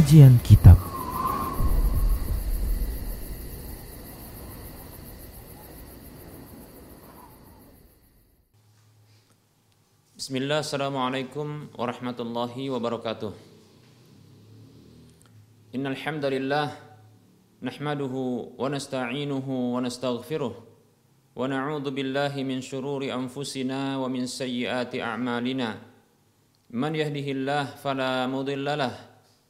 Kajian Kitab. Bismillah, Assalamualaikum warahmatullahi wabarakatuh. Innal hamdalillah nahmaduhu wa nasta'inuhu wa nastaghfiruh wa na'udzu billahi min shururi anfusina wa min sayyiati a'malina. Man yahdihillah fala mudilla lah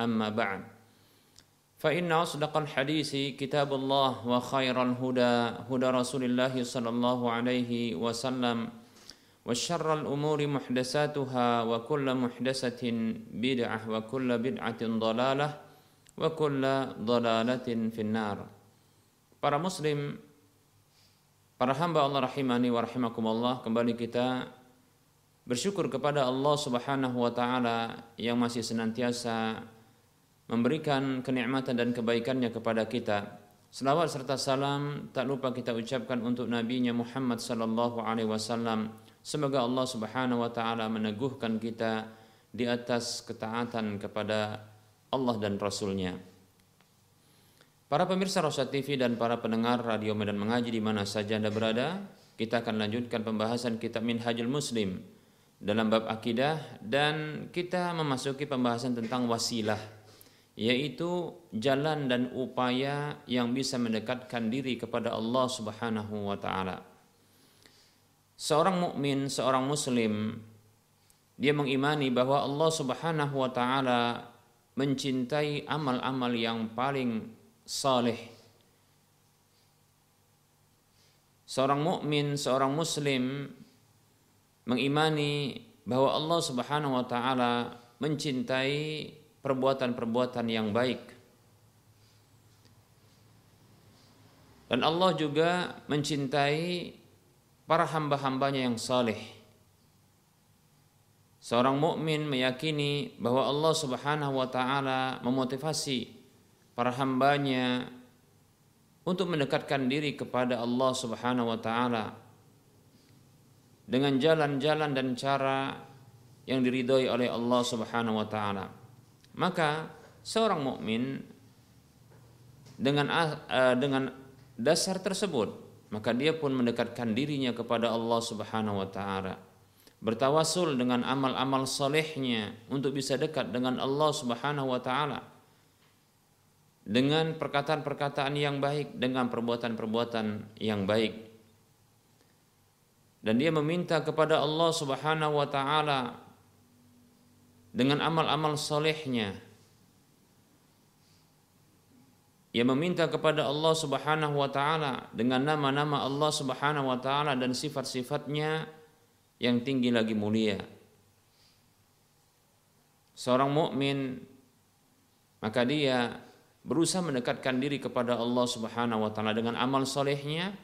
اما بعد فإن أصدق الحديث كتاب الله وخير الهدى هدى رسول الله صلى الله عليه وسلم وشر الأمور محدثاتها وكل محدثة بدعة وكل بدعة ضلالة وكل ضلالة في النار Para muslim, para hamba Allah rahimani wa rahimakumullah, kembali kita bersyukur kepada Allah Subhanahu wa taala yang masih senantiasa memberikan kenikmatan dan kebaikannya kepada kita. Selawat serta salam tak lupa kita ucapkan untuk nabinya Muhammad sallallahu alaihi wasallam. Semoga Allah Subhanahu wa taala meneguhkan kita di atas ketaatan kepada Allah dan Rasulnya. Para pemirsa Rosa TV dan para pendengar Radio Medan Mengaji di mana saja Anda berada, kita akan lanjutkan pembahasan kitab Minhajul Muslim dalam bab akidah dan kita memasuki pembahasan tentang wasilah yaitu jalan dan upaya yang bisa mendekatkan diri kepada Allah Subhanahu wa taala. Seorang mukmin, seorang muslim dia mengimani bahwa Allah Subhanahu wa taala mencintai amal-amal yang paling saleh. Seorang mukmin, seorang muslim mengimani bahwa Allah Subhanahu wa taala mencintai perbuatan-perbuatan yang baik. Dan Allah juga mencintai para hamba-hambanya yang saleh. Seorang mukmin meyakini bahwa Allah Subhanahu wa taala memotivasi para hambanya untuk mendekatkan diri kepada Allah Subhanahu wa taala dengan jalan-jalan dan cara yang diridhoi oleh Allah Subhanahu wa taala. Maka seorang mukmin dengan uh, dengan dasar tersebut maka dia pun mendekatkan dirinya kepada Allah Subhanahu wa taala. Bertawasul dengan amal-amal solehnya untuk bisa dekat dengan Allah Subhanahu wa taala. Dengan perkataan-perkataan yang baik, dengan perbuatan-perbuatan yang baik. Dan dia meminta kepada Allah Subhanahu wa taala dengan amal-amal solehnya. Ia meminta kepada Allah Subhanahu wa taala dengan nama-nama Allah Subhanahu wa taala dan sifat-sifatnya yang tinggi lagi mulia. Seorang mukmin maka dia berusaha mendekatkan diri kepada Allah Subhanahu wa taala dengan amal solehnya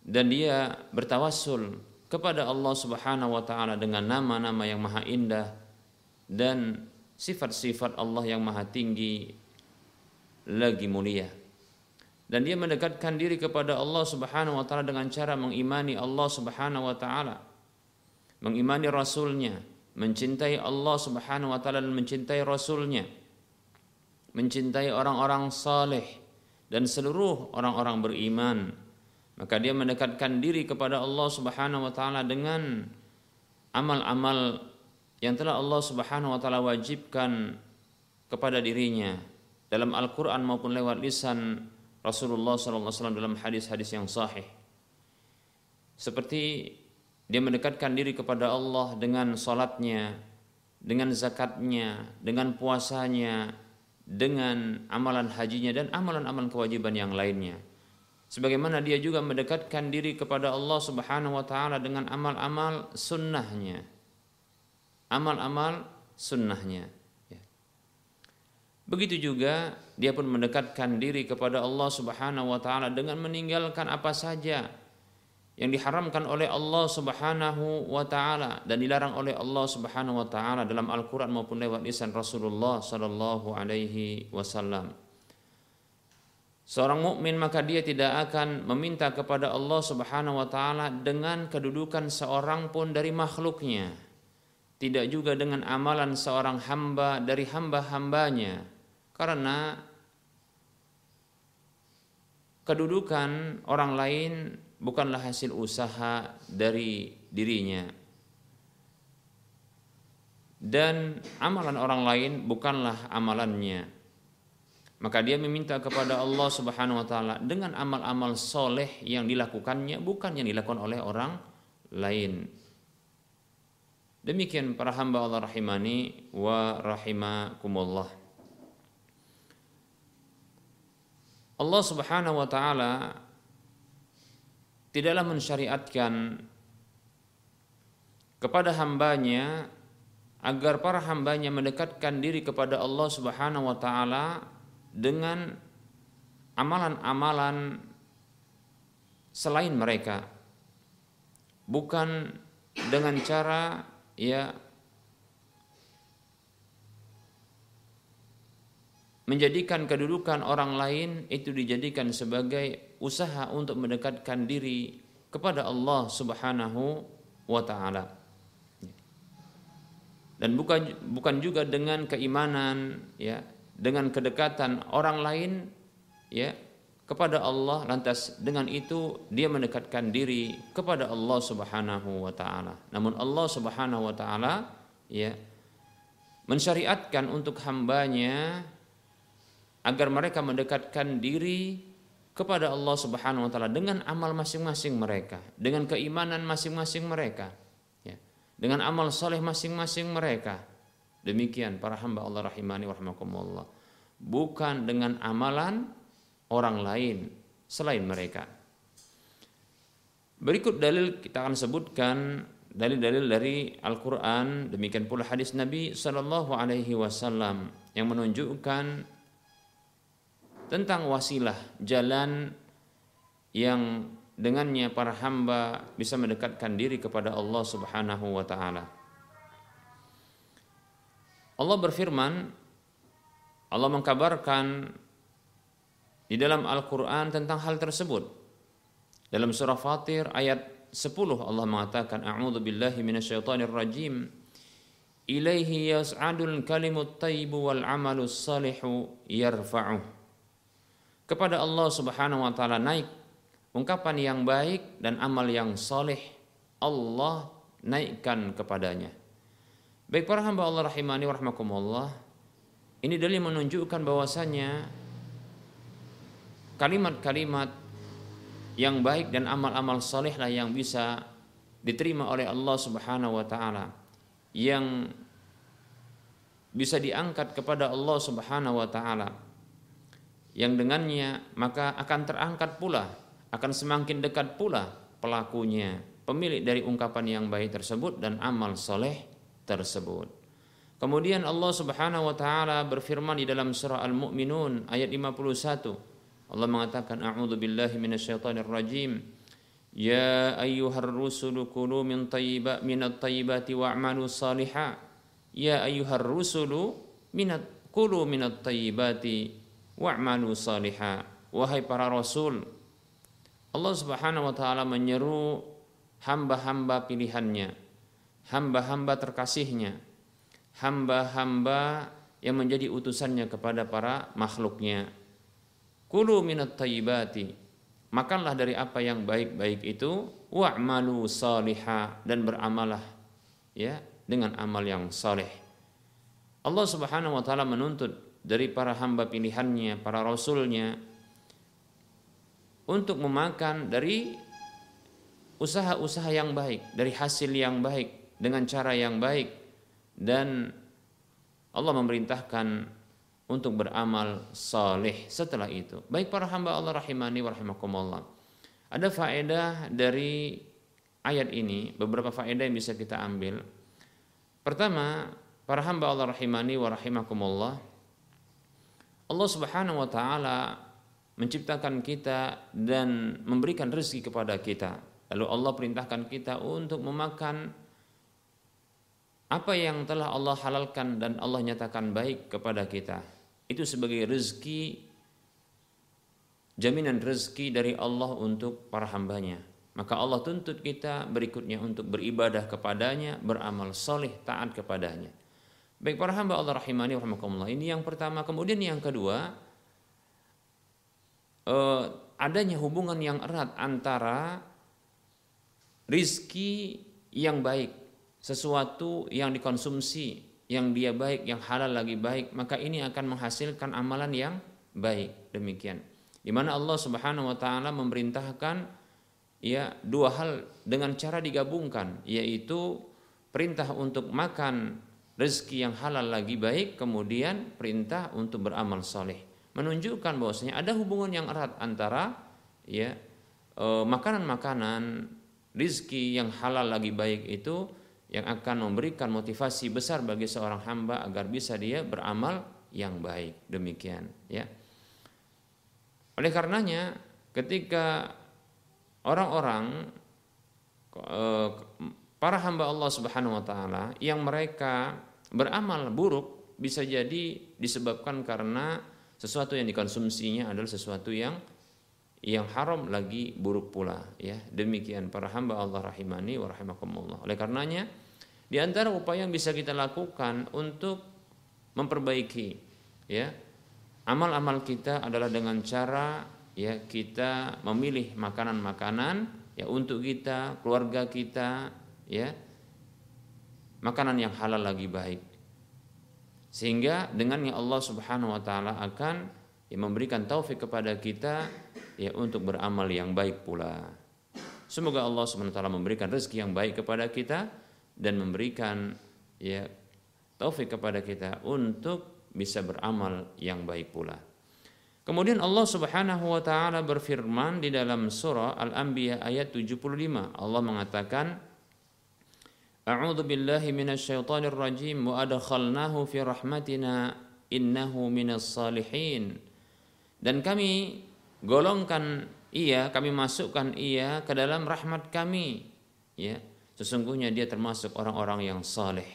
dan dia bertawassul kepada Allah Subhanahu wa taala dengan nama-nama yang maha indah dan sifat-sifat Allah yang maha tinggi lagi mulia. Dan dia mendekatkan diri kepada Allah Subhanahu wa taala dengan cara mengimani Allah Subhanahu wa taala. Mengimani rasulnya, mencintai Allah Subhanahu wa taala dan mencintai rasulnya. Mencintai orang-orang saleh dan seluruh orang-orang beriman maka dia mendekatkan diri kepada Allah Subhanahu wa taala dengan amal-amal yang telah Allah Subhanahu wa taala wajibkan kepada dirinya dalam Al-Qur'an maupun lewat lisan Rasulullah SAW dalam hadis-hadis yang sahih. Seperti dia mendekatkan diri kepada Allah dengan salatnya, dengan zakatnya, dengan puasanya, dengan amalan hajinya dan amalan-amalan kewajiban yang lainnya. Sebagaimana dia juga mendekatkan diri kepada Allah Subhanahu wa taala dengan amal-amal sunnahnya. Amal-amal sunnahnya. Ya. Begitu juga dia pun mendekatkan diri kepada Allah Subhanahu wa taala dengan meninggalkan apa saja yang diharamkan oleh Allah Subhanahu wa taala dan dilarang oleh Allah Subhanahu wa taala dalam Al-Qur'an maupun lewat lisan Rasulullah sallallahu alaihi wasallam. Seorang mukmin maka dia tidak akan meminta kepada Allah Subhanahu wa taala dengan kedudukan seorang pun dari makhluknya. Tidak juga dengan amalan seorang hamba dari hamba-hambanya. Karena kedudukan orang lain bukanlah hasil usaha dari dirinya dan amalan orang lain bukanlah amalannya maka dia meminta kepada Allah Subhanahu wa taala dengan amal-amal soleh yang dilakukannya bukan yang dilakukan oleh orang lain. Demikian para hamba Allah rahimani wa rahimakumullah. Allah Subhanahu wa taala tidaklah mensyariatkan kepada hambanya agar para hambanya mendekatkan diri kepada Allah Subhanahu wa taala dengan amalan-amalan selain mereka bukan dengan cara ya menjadikan kedudukan orang lain itu dijadikan sebagai usaha untuk mendekatkan diri kepada Allah Subhanahu wa taala. Dan bukan bukan juga dengan keimanan ya, dengan kedekatan orang lain ya kepada Allah lantas dengan itu dia mendekatkan diri kepada Allah Subhanahu wa taala. Namun Allah Subhanahu wa taala ya mensyariatkan untuk hambanya agar mereka mendekatkan diri kepada Allah Subhanahu wa taala dengan amal masing-masing mereka, dengan keimanan masing-masing mereka, ya. Dengan amal soleh masing-masing mereka. Demikian para hamba Allah rahimani warahmatullah. Bukan dengan amalan orang lain selain mereka. Berikut dalil kita akan sebutkan dalil-dalil dari Al-Qur'an, demikian pula hadis Nabi sallallahu alaihi wasallam yang menunjukkan tentang wasilah jalan yang dengannya para hamba bisa mendekatkan diri kepada Allah Subhanahu wa taala. Allah berfirman Allah mengkabarkan di dalam Al-Qur'an tentang hal tersebut. Dalam surah Fatir ayat 10 Allah mengatakan a'udzu billahi minasyaitonir rajim ilaihi yas'adul kalimut thayyibu wal amalus salihu yarfa'uh kepada Allah Subhanahu wa taala naik ungkapan yang baik dan amal yang soleh Allah naikkan kepadanya. Baik para hamba Allah rahimani wa ini dalil menunjukkan bahwasanya kalimat-kalimat yang baik dan amal-amal solehlah yang bisa diterima oleh Allah Subhanahu wa taala yang bisa diangkat kepada Allah Subhanahu wa taala. Yang dengannya maka akan terangkat pula, akan semakin dekat pula pelakunya, pemilik dari ungkapan yang baik tersebut dan amal soleh tersebut. Kemudian Allah Subhanahu wa taala berfirman di dalam surah Al-Mu'minun ayat 51. Allah mengatakan a'udzu billahi minasyaitonir rajim. Ya ayyuhar rusulu kulu min tayyiba minat tayyibati wa'malu salihah. Ya ayyuhar rusulu minat kulu minat tayyibati wa'malu saliha wahai para rasul Allah Subhanahu wa taala menyeru hamba-hamba pilihannya hamba-hamba terkasihnya hamba-hamba yang menjadi utusannya kepada para makhluknya kulu minat tayyibati makanlah dari apa yang baik-baik itu wa'malu saliha dan beramalah ya dengan amal yang saleh. Allah Subhanahu wa taala menuntut dari para hamba pilihannya, para rasulnya untuk memakan dari usaha-usaha yang baik, dari hasil yang baik, dengan cara yang baik dan Allah memerintahkan untuk beramal saleh setelah itu. Baik para hamba Allah rahimani wa rahimakumullah. Ada faedah dari ayat ini, beberapa faedah yang bisa kita ambil. Pertama, para hamba Allah rahimani wa rahimakumullah. Allah Subhanahu wa taala menciptakan kita dan memberikan rezeki kepada kita. Lalu Allah perintahkan kita untuk memakan apa yang telah Allah halalkan dan Allah nyatakan baik kepada kita. Itu sebagai rezeki jaminan rezeki dari Allah untuk para hambanya. Maka Allah tuntut kita berikutnya untuk beribadah kepadanya, beramal soleh, taat kepadanya. Baik para hamba Allah rahimani wa Ini yang pertama. Kemudian yang kedua, eh, adanya hubungan yang erat antara rizki yang baik, sesuatu yang dikonsumsi, yang dia baik, yang halal lagi baik, maka ini akan menghasilkan amalan yang baik. Demikian di mana Allah Subhanahu wa taala memerintahkan ya dua hal dengan cara digabungkan yaitu perintah untuk makan rezeki yang halal lagi baik kemudian perintah untuk beramal soleh menunjukkan bahwasanya ada hubungan yang erat antara ya eh, makanan-makanan rizki yang halal lagi baik itu yang akan memberikan motivasi besar bagi seorang hamba agar bisa dia beramal yang baik. Demikian ya. Oleh karenanya ketika orang-orang eh, para hamba Allah Subhanahu wa taala yang mereka beramal buruk bisa jadi disebabkan karena sesuatu yang dikonsumsinya adalah sesuatu yang yang haram lagi buruk pula ya. Demikian para hamba Allah rahimani wa oleh karenanya di antara upaya yang bisa kita lakukan untuk memperbaiki ya amal-amal kita adalah dengan cara ya kita memilih makanan-makanan ya untuk kita, keluarga kita ya makanan yang halal lagi baik. Sehingga dengannya Allah Subhanahu wa taala akan ya, memberikan taufik kepada kita ya untuk beramal yang baik pula. Semoga Allah Subhanahu wa taala memberikan rezeki yang baik kepada kita dan memberikan ya taufik kepada kita untuk bisa beramal yang baik pula. Kemudian Allah Subhanahu wa taala berfirman di dalam surah Al-Anbiya ayat 75. Allah mengatakan A'udzu billahi minasyaitonir rajim wa adkhalnahu fi rahmatina innahu minas salihin. Dan kami golongkan ia, kami masukkan ia ke dalam rahmat kami. Ya, sesungguhnya dia termasuk orang-orang yang saleh.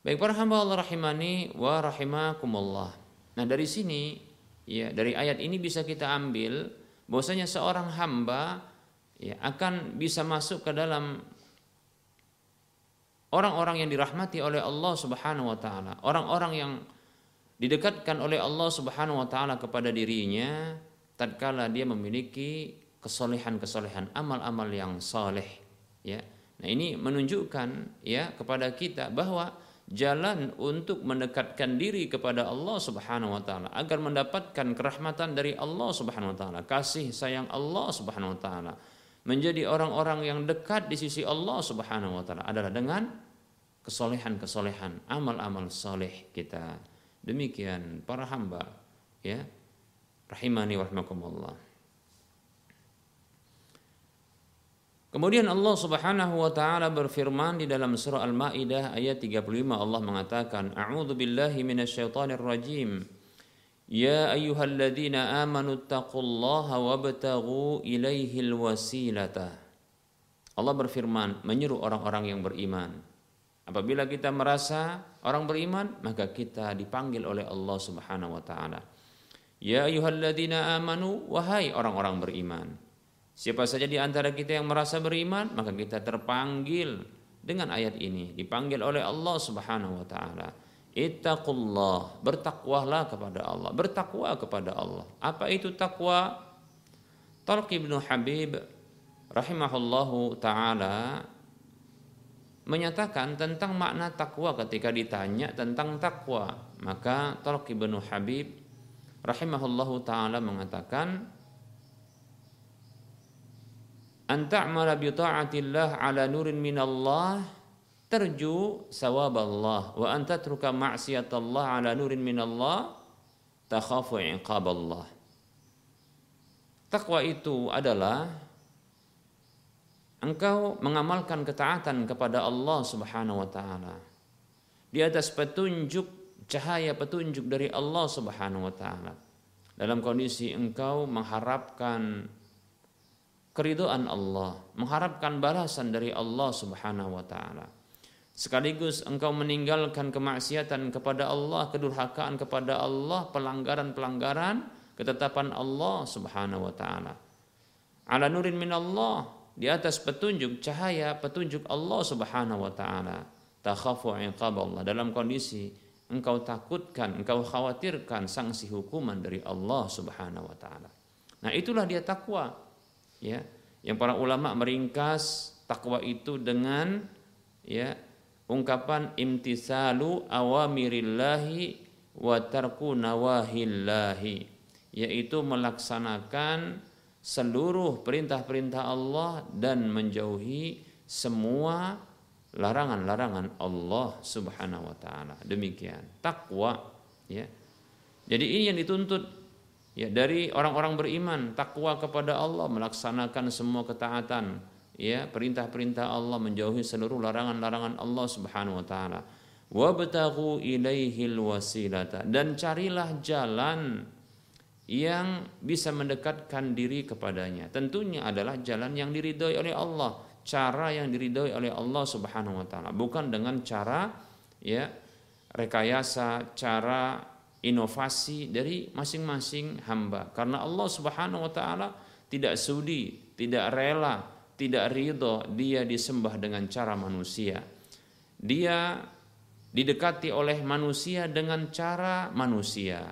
Baik para hamba Allah rahimani wa rahimakumullah. Nah dari sini ya dari ayat ini bisa kita ambil bahwasanya seorang hamba ya akan bisa masuk ke dalam orang-orang yang dirahmati oleh Allah Subhanahu wa taala, orang-orang yang didekatkan oleh Allah Subhanahu wa taala kepada dirinya tatkala dia memiliki kesolehan-kesolehan amal-amal yang saleh ya. Nah, ini menunjukkan ya kepada kita bahwa jalan untuk mendekatkan diri kepada Allah Subhanahu wa taala agar mendapatkan kerahmatan dari Allah Subhanahu wa taala, kasih sayang Allah Subhanahu wa taala, menjadi orang-orang yang dekat di sisi Allah Subhanahu wa taala adalah dengan kesolehan-kesolehan, amal-amal soleh kita. Demikian para hamba ya rahimani warahmatullah. Kemudian Allah Subhanahu wa taala berfirman di dalam surah Al-Maidah ayat 35 Allah mengatakan A'udzu billahi minasyaitonir rajim. Ya ayyuhalladzina amanu taqullaha wabtaghu ilaihil wasilata. Allah berfirman menyuruh orang-orang yang beriman. Apabila kita merasa orang beriman maka kita dipanggil oleh Allah Subhanahu wa taala. Ya ayyuhalladzina amanu wahai orang-orang beriman Siapa saja di antara kita yang merasa beriman, maka kita terpanggil dengan ayat ini, dipanggil oleh Allah Subhanahu wa taala. Ittaqullah, bertakwalah kepada Allah, bertakwa kepada Allah. Apa itu takwa? Talq bin Habib rahimahullahu taala menyatakan tentang makna takwa ketika ditanya tentang takwa. Maka Talq ibnu Habib rahimahullahu taala mengatakan anta'mala bi ta'atillah ala nurin minallah terju sawab Allah wa anta truka ma'siyatallah ala nurin minallah takhafu iqab Allah. Takwa itu adalah engkau mengamalkan ketaatan kepada Allah Subhanahu wa taala di atas petunjuk cahaya petunjuk dari Allah Subhanahu wa taala. Dalam kondisi engkau mengharapkan keridhaan Allah, mengharapkan balasan dari Allah Subhanahu wa taala Sekaligus engkau meninggalkan kemaksiatan kepada Allah, kedurhakaan kepada Allah, pelanggaran-pelanggaran ketetapan Allah Subhanahu wa taala. Ala nurin min Allah, di atas petunjuk cahaya petunjuk Allah Subhanahu wa taala. Takhafu Allah dalam kondisi engkau takutkan, engkau khawatirkan sanksi hukuman dari Allah Subhanahu wa taala. Nah, itulah dia takwa. Ya, yang para ulama meringkas takwa itu dengan ya ungkapan imtisalu awamirillahi wa tarku nawahillahi yaitu melaksanakan seluruh perintah-perintah Allah dan menjauhi semua larangan-larangan Allah Subhanahu wa taala. Demikian takwa ya. Jadi ini yang dituntut ya dari orang-orang beriman, takwa kepada Allah, melaksanakan semua ketaatan. Ya perintah-perintah Allah menjauhi seluruh larangan-larangan Allah Subhanahu wa taala. Wabtaghu ilaihil wasilata. Dan carilah jalan yang bisa mendekatkan diri kepadanya. Tentunya adalah jalan yang diridhoi oleh Allah. Cara yang diridhoi oleh Allah Subhanahu wa taala. Bukan dengan cara ya rekayasa cara inovasi dari masing-masing hamba karena Allah Subhanahu wa taala tidak sudi tidak rela tidak ridho dia disembah dengan cara manusia. Dia didekati oleh manusia dengan cara manusia,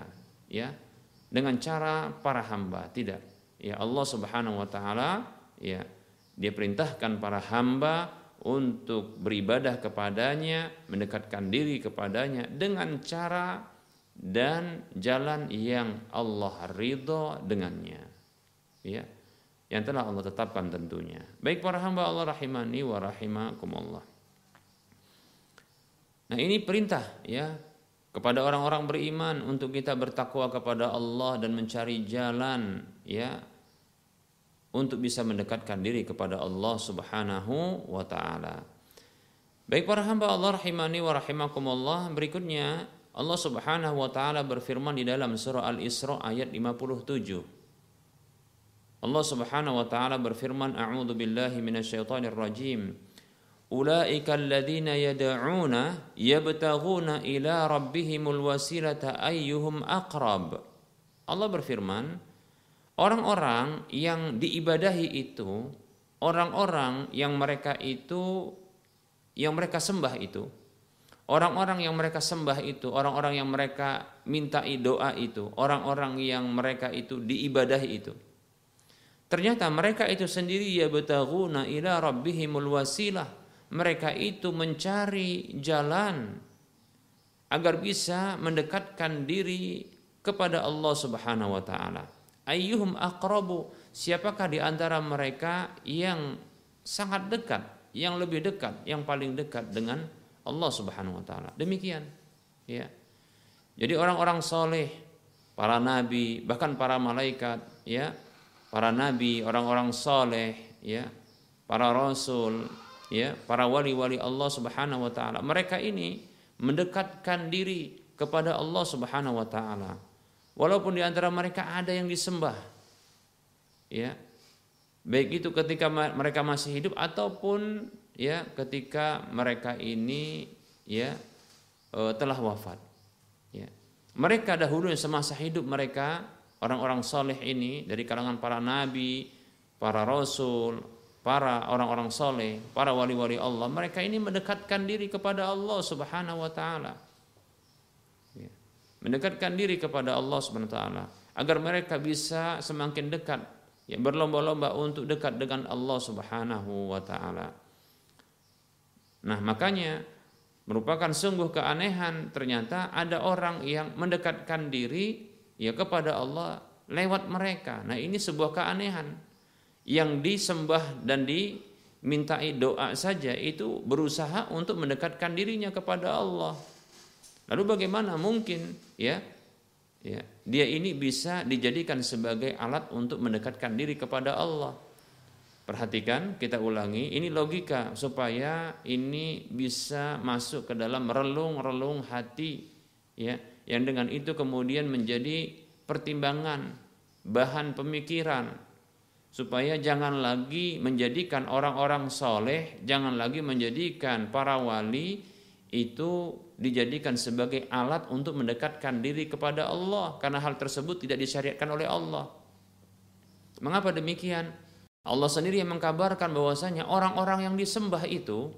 ya. Dengan cara para hamba, tidak. Ya Allah Subhanahu wa taala ya dia perintahkan para hamba untuk beribadah kepadanya, mendekatkan diri kepadanya dengan cara dan jalan yang Allah ridho dengannya. Ya yang telah Allah tetapkan tentunya. Baik para hamba Allah rahimani wa rahimakumullah. Nah, ini perintah ya kepada orang-orang beriman untuk kita bertakwa kepada Allah dan mencari jalan ya untuk bisa mendekatkan diri kepada Allah Subhanahu wa taala. Baik para hamba Allah rahimani wa rahimakumullah, berikutnya Allah Subhanahu wa taala berfirman di dalam surah Al-Isra ayat 57. Allah Subhanahu wa taala berfirman a'udzu billahi minasyaitonir rajim ulaika alladziina yad'una yabtaghuna ila rabbihimul wasilata ayyuhum aqrab Allah berfirman orang-orang yang diibadahi itu orang-orang yang mereka itu yang mereka sembah itu orang-orang yang mereka sembah itu orang-orang yang mereka minta doa itu orang-orang yang mereka itu diibadahi itu Ternyata mereka itu sendiri ya betaguna ila rabbihimul wasilah. Mereka itu mencari jalan agar bisa mendekatkan diri kepada Allah Subhanahu wa taala. Ayyuhum aqrabu? Siapakah di antara mereka yang sangat dekat, yang lebih dekat, yang paling dekat dengan Allah Subhanahu wa taala? Demikian. Ya. Jadi orang-orang soleh, para nabi, bahkan para malaikat, ya, para nabi, orang-orang soleh, ya, para rasul, ya, para wali-wali Allah Subhanahu wa taala. Mereka ini mendekatkan diri kepada Allah Subhanahu wa taala. Walaupun di antara mereka ada yang disembah. Ya. Baik itu ketika mereka masih hidup ataupun ya ketika mereka ini ya eh, telah wafat. Ya. Mereka dahulu semasa hidup mereka orang-orang soleh ini dari kalangan para nabi, para rasul, para orang-orang soleh, para wali-wali Allah, mereka ini mendekatkan diri kepada Allah Subhanahu wa taala. Ya. Mendekatkan diri kepada Allah Subhanahu wa taala agar mereka bisa semakin dekat ya berlomba-lomba untuk dekat dengan Allah Subhanahu wa taala. Nah, makanya merupakan sungguh keanehan ternyata ada orang yang mendekatkan diri ya kepada Allah lewat mereka. Nah, ini sebuah keanehan yang disembah dan dimintai doa saja itu berusaha untuk mendekatkan dirinya kepada Allah. Lalu bagaimana mungkin ya ya dia ini bisa dijadikan sebagai alat untuk mendekatkan diri kepada Allah? Perhatikan, kita ulangi, ini logika supaya ini bisa masuk ke dalam relung-relung hati ya, yang dengan itu kemudian menjadi pertimbangan, bahan pemikiran supaya jangan lagi menjadikan orang-orang soleh, jangan lagi menjadikan para wali itu dijadikan sebagai alat untuk mendekatkan diri kepada Allah karena hal tersebut tidak disyariatkan oleh Allah. Mengapa demikian? Allah sendiri yang mengkabarkan bahwasanya orang-orang yang disembah itu,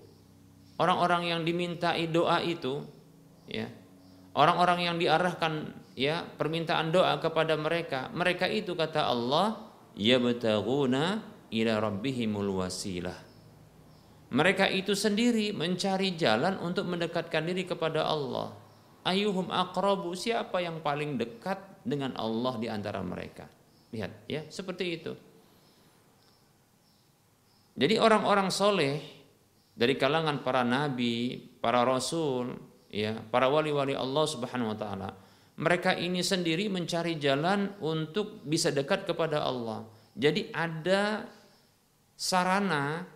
orang-orang yang dimintai doa itu, ya, orang-orang yang diarahkan ya permintaan doa kepada mereka, mereka itu kata Allah, yabtaguna ila rabbihimul wasilah. Mereka itu sendiri mencari jalan untuk mendekatkan diri kepada Allah. Ayuhum akrabu siapa yang paling dekat dengan Allah di antara mereka. Lihat ya, seperti itu. Jadi orang-orang soleh dari kalangan para nabi, para rasul, ya, para wali-wali Allah Subhanahu wa taala, mereka ini sendiri mencari jalan untuk bisa dekat kepada Allah. Jadi ada sarana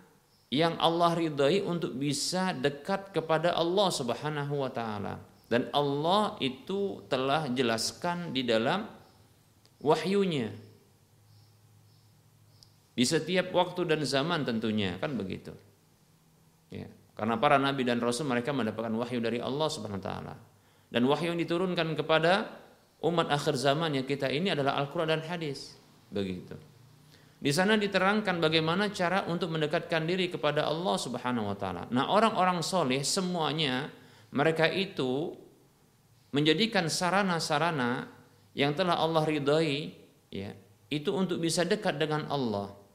yang Allah ridhai untuk bisa dekat kepada Allah Subhanahu wa taala. Dan Allah itu telah jelaskan di dalam wahyunya di setiap waktu dan zaman tentunya kan begitu. Ya, karena para nabi dan rasul mereka mendapatkan wahyu dari Allah Subhanahu wa taala. Dan wahyu yang diturunkan kepada umat akhir zaman yang kita ini adalah Al-Qur'an dan hadis. Begitu. Di sana diterangkan bagaimana cara untuk mendekatkan diri kepada Allah Subhanahu wa taala. Nah, orang-orang soleh semuanya mereka itu menjadikan sarana-sarana yang telah Allah ridhai ya, itu untuk bisa dekat dengan Allah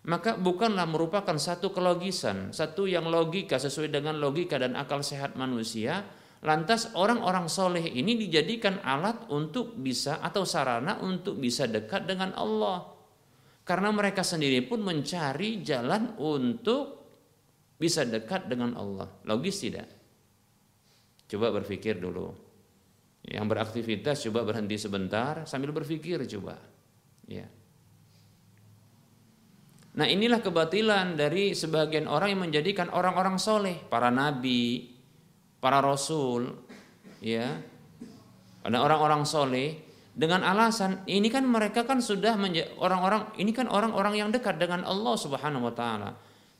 maka bukanlah merupakan satu kelogisan, satu yang logika sesuai dengan logika dan akal sehat manusia. Lantas orang-orang soleh ini dijadikan alat untuk bisa atau sarana untuk bisa dekat dengan Allah. Karena mereka sendiri pun mencari jalan untuk bisa dekat dengan Allah. Logis tidak? Coba berpikir dulu. Yang beraktivitas coba berhenti sebentar sambil berpikir coba. Ya. Nah inilah kebatilan dari sebagian orang yang menjadikan orang-orang soleh, para nabi, para rasul, ya, ada orang-orang soleh dengan alasan ini kan mereka kan sudah orang-orang ini kan orang-orang yang dekat dengan Allah Subhanahu Wa Taala,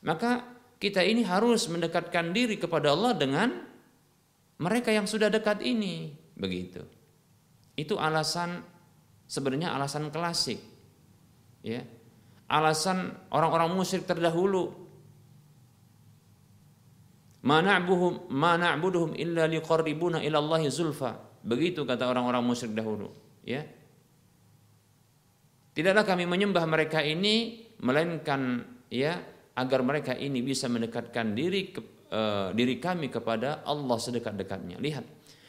maka kita ini harus mendekatkan diri kepada Allah dengan mereka yang sudah dekat ini, begitu. Itu alasan sebenarnya alasan klasik, ya alasan orang-orang musyrik terdahulu. Mana'buduhum illa liqarribuna ila Allah zulfa. Begitu kata orang-orang musyrik dahulu ya. Tidaklah kami menyembah mereka ini melainkan ya agar mereka ini bisa mendekatkan diri ke, uh, diri kami kepada Allah sedekat-dekatnya. Lihat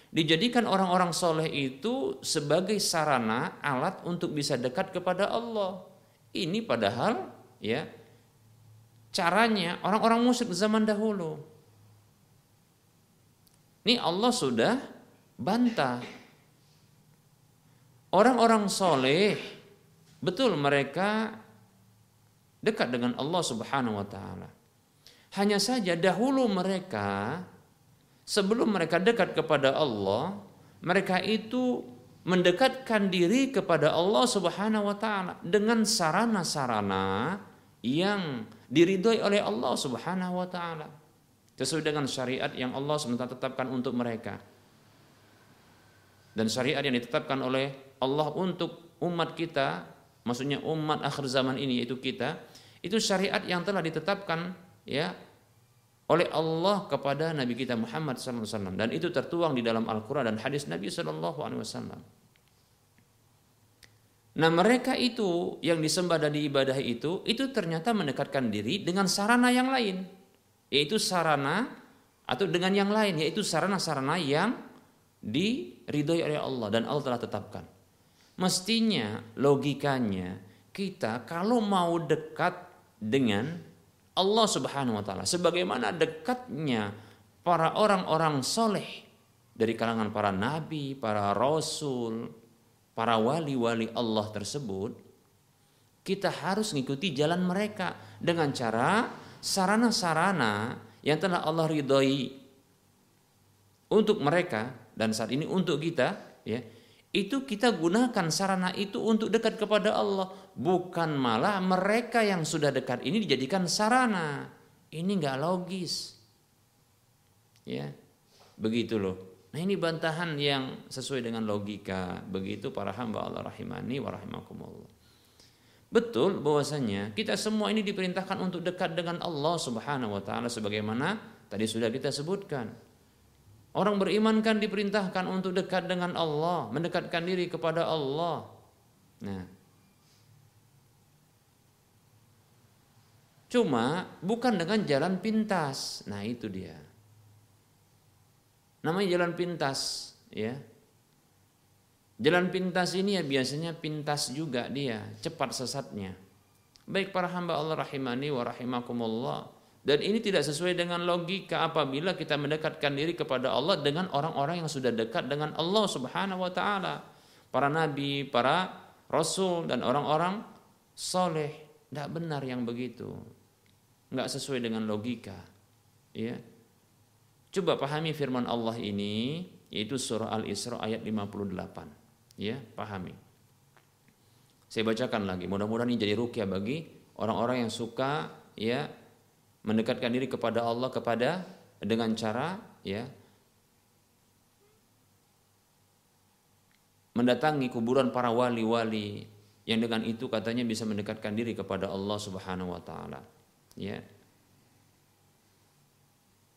dijadikan orang-orang soleh itu sebagai sarana alat untuk bisa dekat kepada Allah ini padahal ya caranya orang-orang musyrik zaman dahulu. Ini Allah sudah bantah. Orang-orang soleh betul mereka dekat dengan Allah Subhanahu wa taala. Hanya saja dahulu mereka sebelum mereka dekat kepada Allah, mereka itu mendekatkan diri kepada Allah Subhanahu wa taala dengan sarana-sarana yang diridhoi oleh Allah Subhanahu wa taala. Sesuai dengan syariat yang Allah SWT tetapkan untuk mereka. Dan syariat yang ditetapkan oleh Allah untuk umat kita maksudnya umat akhir zaman ini yaitu kita itu syariat yang telah ditetapkan ya oleh Allah kepada Nabi kita Muhammad SAW dan itu tertuang di dalam Al-Quran dan hadis Nabi SAW. Nah mereka itu yang disembah dan diibadah itu itu ternyata mendekatkan diri dengan sarana yang lain yaitu sarana atau dengan yang lain yaitu sarana-sarana yang diridhoi oleh Allah dan Allah telah tetapkan. Mestinya logikanya kita kalau mau dekat dengan Allah Subhanahu wa taala. Sebagaimana dekatnya para orang-orang soleh dari kalangan para nabi, para rasul, para wali-wali Allah tersebut, kita harus mengikuti jalan mereka dengan cara sarana-sarana yang telah Allah ridhoi untuk mereka dan saat ini untuk kita ya itu kita gunakan sarana itu untuk dekat kepada Allah. Bukan malah mereka yang sudah dekat. Ini dijadikan sarana. Ini nggak logis. Ya begitu loh. Nah ini bantahan yang sesuai dengan logika. Begitu para hamba Allah rahimani wa rahimakumullah. Betul bahwasanya kita semua ini diperintahkan untuk dekat dengan Allah subhanahu wa taala sebagaimana tadi sudah kita sebutkan Orang beriman kan diperintahkan untuk dekat dengan Allah, mendekatkan diri kepada Allah. Nah, cuma bukan dengan jalan pintas. Nah, itu dia. Namanya jalan pintas, ya. Jalan pintas ini ya biasanya pintas juga dia, cepat sesatnya. Baik para hamba Allah rahimani wa rahimakumullah. Dan ini tidak sesuai dengan logika apabila kita mendekatkan diri kepada Allah dengan orang-orang yang sudah dekat dengan Allah Subhanahu wa taala. Para nabi, para rasul dan orang-orang soleh. Tidak benar yang begitu. Nggak sesuai dengan logika. Ya. Coba pahami firman Allah ini yaitu surah Al-Isra ayat 58. Ya, pahami. Saya bacakan lagi. Mudah-mudahan ini jadi rukyah bagi orang-orang yang suka ya mendekatkan diri kepada Allah kepada dengan cara ya mendatangi kuburan para wali-wali yang dengan itu katanya bisa mendekatkan diri kepada Allah Subhanahu wa taala. Ya.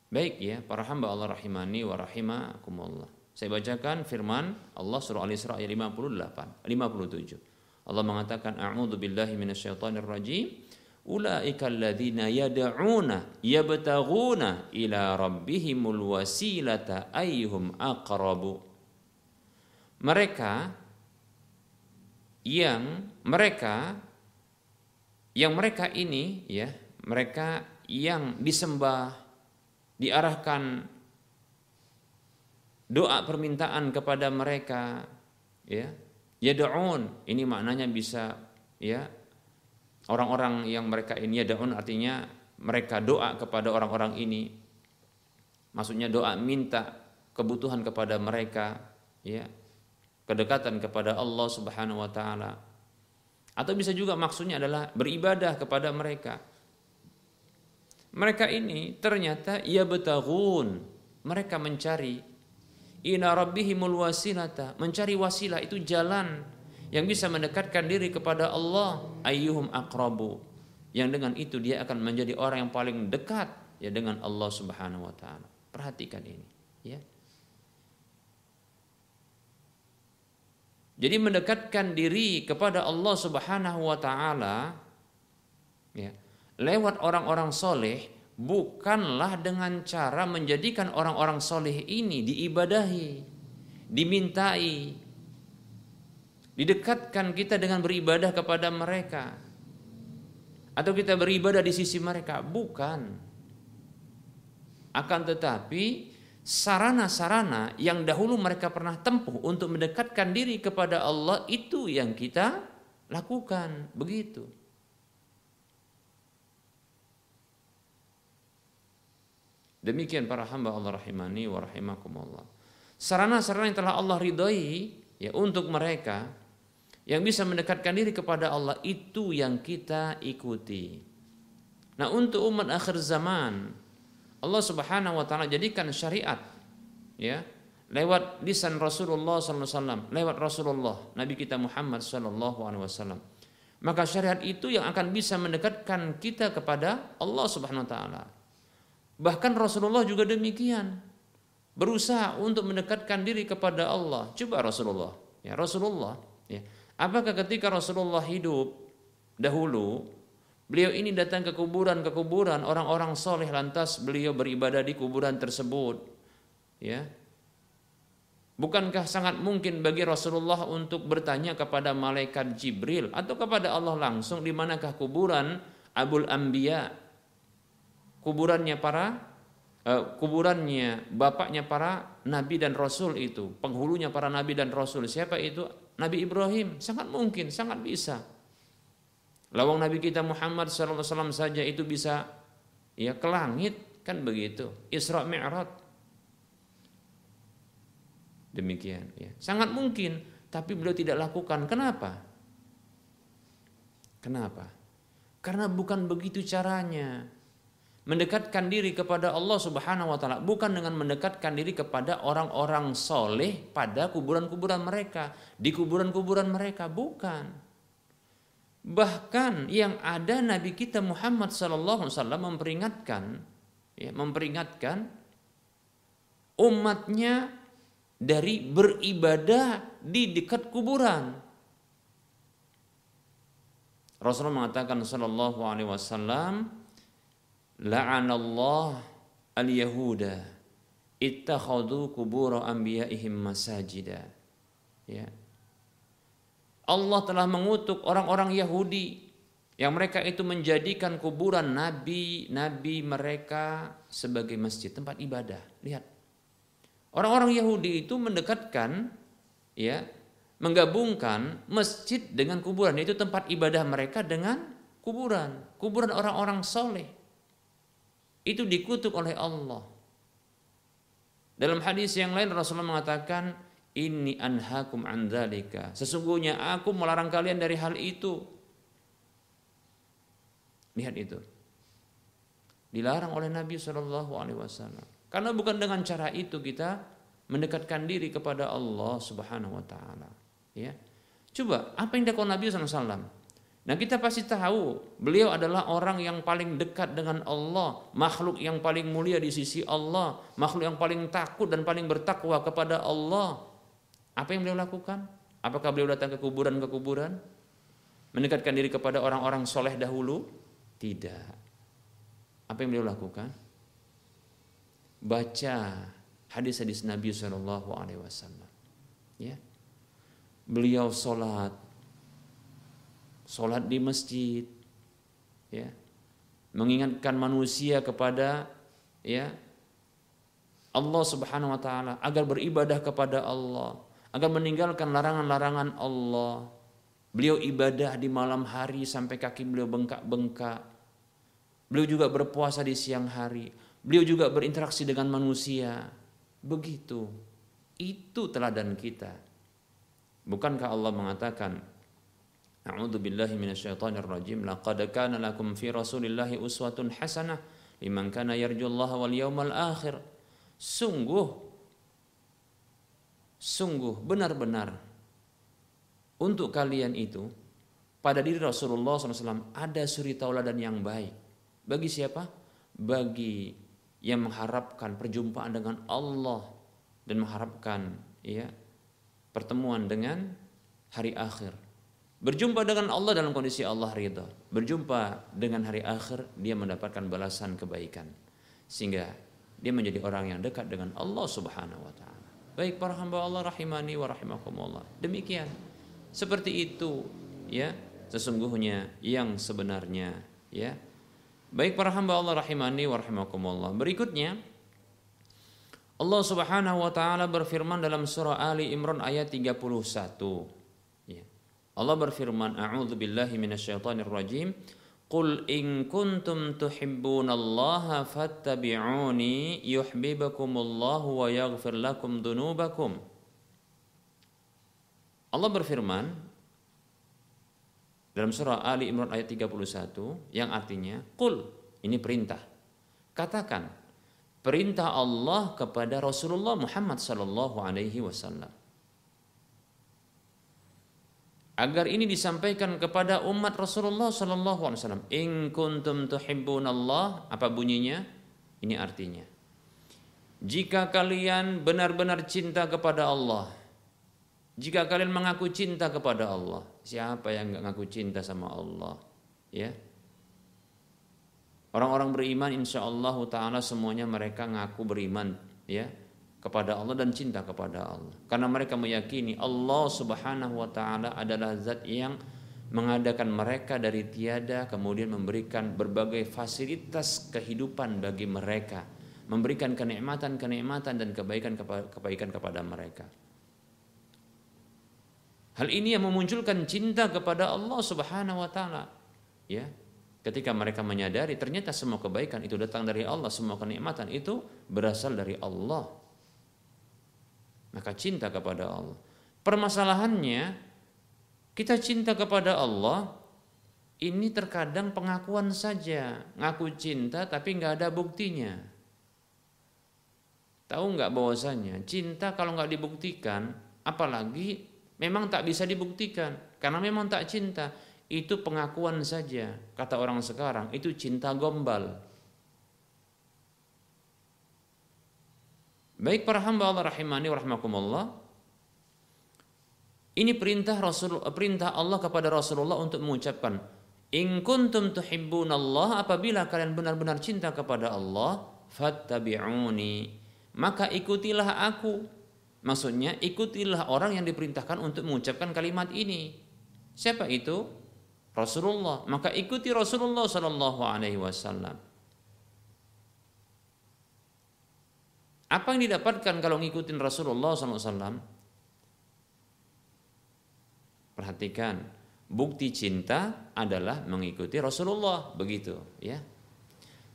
Baik ya, para hamba Allah rahimani wa rahimakumullah. Saya bacakan firman Allah surah Al-Isra ayat 58, 57. Allah mengatakan a'udzu billahi minasyaitonir rajim ulaika alladzina yad'una yabtaghuna ila rabbihimul wasilata ayyuhum aqrabu. Mereka yang mereka yang mereka ini ya mereka yang disembah diarahkan doa permintaan kepada mereka ya yad'un ini maknanya bisa ya orang-orang yang mereka ini daun artinya mereka doa kepada orang-orang ini. Maksudnya doa minta kebutuhan kepada mereka ya. Kedekatan kepada Allah Subhanahu wa taala. Atau bisa juga maksudnya adalah beribadah kepada mereka. Mereka ini ternyata ia betagun mereka mencari ina rabbihimul wasilata. Mencari wasilah itu jalan yang bisa mendekatkan diri kepada Allah ayyuhum aqrabu yang dengan itu dia akan menjadi orang yang paling dekat ya dengan Allah Subhanahu wa taala. Perhatikan ini, ya. Jadi mendekatkan diri kepada Allah Subhanahu wa taala ya, lewat orang-orang soleh bukanlah dengan cara menjadikan orang-orang soleh ini diibadahi, dimintai, Didekatkan kita dengan beribadah kepada mereka. Atau kita beribadah di sisi mereka. Bukan. Akan tetapi sarana-sarana yang dahulu mereka pernah tempuh untuk mendekatkan diri kepada Allah itu yang kita lakukan. Begitu. Demikian para hamba Allah rahimani wa rahimakumullah. Sarana-sarana yang telah Allah ridhoi ya untuk mereka yang bisa mendekatkan diri kepada Allah itu yang kita ikuti. Nah, untuk umat akhir zaman Allah Subhanahu wa taala jadikan syariat ya lewat lisan Rasulullah SAW, lewat Rasulullah Nabi kita Muhammad SAW. Maka syariat itu yang akan bisa mendekatkan kita kepada Allah Subhanahu wa taala. Bahkan Rasulullah juga demikian. Berusaha untuk mendekatkan diri kepada Allah. Coba Rasulullah, ya Rasulullah, ya Apakah ketika Rasulullah hidup dahulu Beliau ini datang ke kuburan ke kuburan orang-orang soleh lantas beliau beribadah di kuburan tersebut. Ya, Bukankah sangat mungkin bagi Rasulullah untuk bertanya kepada malaikat Jibril atau kepada Allah langsung di manakah kuburan Abul Anbiya? Kuburannya para uh, kuburannya bapaknya para nabi dan rasul itu, penghulunya para nabi dan rasul. Siapa itu? Nabi Ibrahim. Sangat mungkin, sangat bisa. Lawang Nabi kita Muhammad SAW saja itu bisa ya ke langit kan begitu. Isra Mi'raj Demikian ya. Sangat mungkin, tapi beliau tidak lakukan. Kenapa? Kenapa? Karena bukan begitu caranya. Mendekatkan diri kepada Allah Subhanahu wa taala bukan dengan mendekatkan diri kepada orang-orang soleh pada kuburan-kuburan mereka, di kuburan-kuburan mereka, bukan. Bahkan yang ada Nabi kita Muhammad sallallahu alaihi wasallam memperingatkan ya, memperingatkan umatnya dari beribadah di dekat kuburan. Rasulullah mengatakan sallallahu alaihi wasallam la'anallah al-yahuda ittakhadhu qubur anbiya'ihim masajida. Ya. Allah telah mengutuk orang-orang Yahudi yang mereka itu menjadikan kuburan nabi-nabi mereka sebagai masjid, tempat ibadah. Lihat. Orang-orang Yahudi itu mendekatkan ya, menggabungkan masjid dengan kuburan, yaitu tempat ibadah mereka dengan kuburan, kuburan orang-orang soleh. Itu dikutuk oleh Allah. Dalam hadis yang lain Rasulullah mengatakan, ini anhakum andalika. Sesungguhnya aku melarang kalian dari hal itu. Lihat itu. Dilarang oleh Nabi Shallallahu Alaihi Wasallam. Karena bukan dengan cara itu kita mendekatkan diri kepada Allah Subhanahu wa taala. Ya. Coba apa yang dilakukan Nabi SAW? Nah kita pasti tahu beliau adalah orang yang paling dekat dengan Allah, makhluk yang paling mulia di sisi Allah, makhluk yang paling takut dan paling bertakwa kepada Allah. Apa yang beliau lakukan? Apakah beliau datang ke kuburan ke kuburan? Mendekatkan diri kepada orang-orang soleh dahulu? Tidak. Apa yang beliau lakukan? baca hadis-hadis Nabi Wasallam. Ya, beliau sholat, sholat di masjid, ya, mengingatkan manusia kepada ya Allah Subhanahu Wa Taala agar beribadah kepada Allah, agar meninggalkan larangan-larangan Allah. Beliau ibadah di malam hari sampai kaki beliau bengkak-bengkak. Beliau juga berpuasa di siang hari. Beliau juga berinteraksi dengan manusia. Begitu. Itu teladan kita. Bukankah Allah mengatakan A'udzu billahi minasyaitonir rajim laqad kana lakum fi rasulillahi uswatun hasanah liman kana yarjullaha wal yawmal akhir. Sungguh sungguh benar-benar untuk kalian itu pada diri Rasulullah SAW ada suri tauladan yang baik. Bagi siapa? Bagi yang mengharapkan perjumpaan dengan Allah dan mengharapkan ya pertemuan dengan hari akhir. Berjumpa dengan Allah dalam kondisi Allah ridha. Berjumpa dengan hari akhir dia mendapatkan balasan kebaikan. Sehingga dia menjadi orang yang dekat dengan Allah Subhanahu wa taala. Baik para hamba Allah rahimani wa rahimakumullah. Demikian. Seperti itu ya sesungguhnya yang sebenarnya ya Baik para hamba Allah rahimani wa rahimakumullah. Berikutnya Allah Subhanahu wa taala berfirman dalam surah Ali Imran ayat 31. Allah berfirman, "A'udzu billahi minasyaitonir rajim." Qul in kuntum tuhibbunallaha fattabi'uni yuhibbukumullahu wa yaghfir lakum dunubakum. Allah berfirman, dalam surah Ali Imran ayat 31 yang artinya kul ini perintah. Katakan perintah Allah kepada Rasulullah Muhammad sallallahu alaihi wasallam. Agar ini disampaikan kepada umat Rasulullah sallallahu alaihi wasallam. In kuntum tuhibbunallah, apa bunyinya? Ini artinya. Jika kalian benar-benar cinta kepada Allah, jika kalian mengaku cinta kepada Allah, siapa yang nggak ngaku cinta sama Allah? Ya, Orang-orang beriman insya Allah taala semuanya mereka ngaku beriman ya kepada Allah dan cinta kepada Allah. Karena mereka meyakini Allah Subhanahu wa taala adalah zat yang mengadakan mereka dari tiada kemudian memberikan berbagai fasilitas kehidupan bagi mereka, memberikan kenikmatan-kenikmatan dan kebaikan-kebaikan kepada mereka. Hal ini yang memunculkan cinta kepada Allah Subhanahu wa taala. Ya, ketika mereka menyadari ternyata semua kebaikan itu datang dari Allah, semua kenikmatan itu berasal dari Allah. Maka cinta kepada Allah. Permasalahannya kita cinta kepada Allah ini terkadang pengakuan saja, ngaku cinta tapi nggak ada buktinya. Tahu nggak bahwasanya cinta kalau nggak dibuktikan, apalagi memang tak bisa dibuktikan karena memang tak cinta itu pengakuan saja. Kata orang sekarang, itu cinta gombal. Baik para hamba Allah rahimani wa rahmakumullah. Ini perintah Rasul perintah Allah kepada Rasulullah untuk mengucapkan In kuntum tuhibbunallah apabila kalian benar-benar cinta kepada Allah fattabi'uni maka ikutilah aku maksudnya ikutilah orang yang diperintahkan untuk mengucapkan kalimat ini siapa itu Rasulullah, maka ikuti Rasulullah Sallallahu Alaihi Wasallam. Apa yang didapatkan kalau ngikutin Rasulullah SAW? Perhatikan, bukti cinta adalah mengikuti Rasulullah, begitu ya.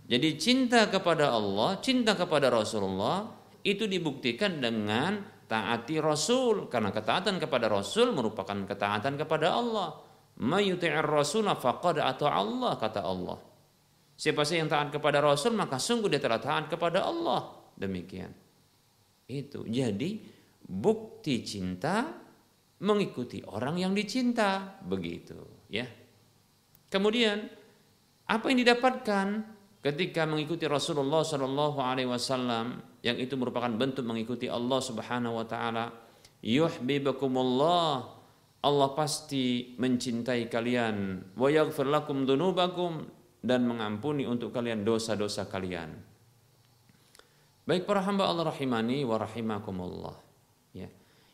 Jadi cinta kepada Allah, cinta kepada Rasulullah itu dibuktikan dengan taati Rasul karena ketaatan kepada Rasul merupakan ketaatan kepada Allah. Mayuti'ir rasulah faqad atau Allah kata Allah. Siapa saja yang taat kepada Rasul maka sungguh dia telah taat kepada Allah. Demikian. Itu. Jadi bukti cinta mengikuti orang yang dicinta begitu ya. Kemudian apa yang didapatkan ketika mengikuti Rasulullah Shallallahu Alaihi Wasallam yang itu merupakan bentuk mengikuti Allah Subhanahu Wa Taala yuhibbukumullah Allah pasti mencintai kalian wa yaghfir lakum dunubakum dan mengampuni untuk kalian dosa-dosa kalian. Baik para hamba Allah rahimani wa rahimakumullah. Ya.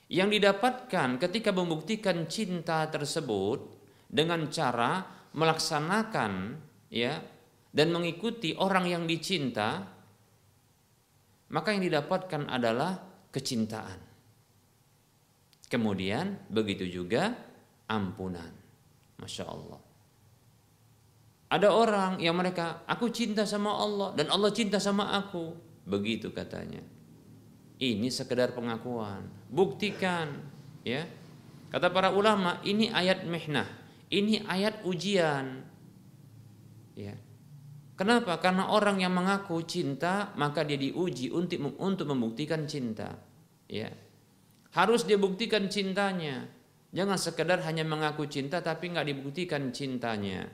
Yang didapatkan ketika membuktikan cinta tersebut dengan cara melaksanakan ya dan mengikuti orang yang dicinta maka yang didapatkan adalah kecintaan. Kemudian begitu juga ampunan. Masya Allah. Ada orang yang mereka, aku cinta sama Allah dan Allah cinta sama aku. Begitu katanya. Ini sekedar pengakuan. Buktikan. ya. Kata para ulama, ini ayat mihnah. Ini ayat ujian. Ya. Kenapa? Karena orang yang mengaku cinta, maka dia diuji untuk untuk membuktikan cinta. Ya. Harus dia buktikan cintanya. Jangan sekedar hanya mengaku cinta tapi nggak dibuktikan cintanya.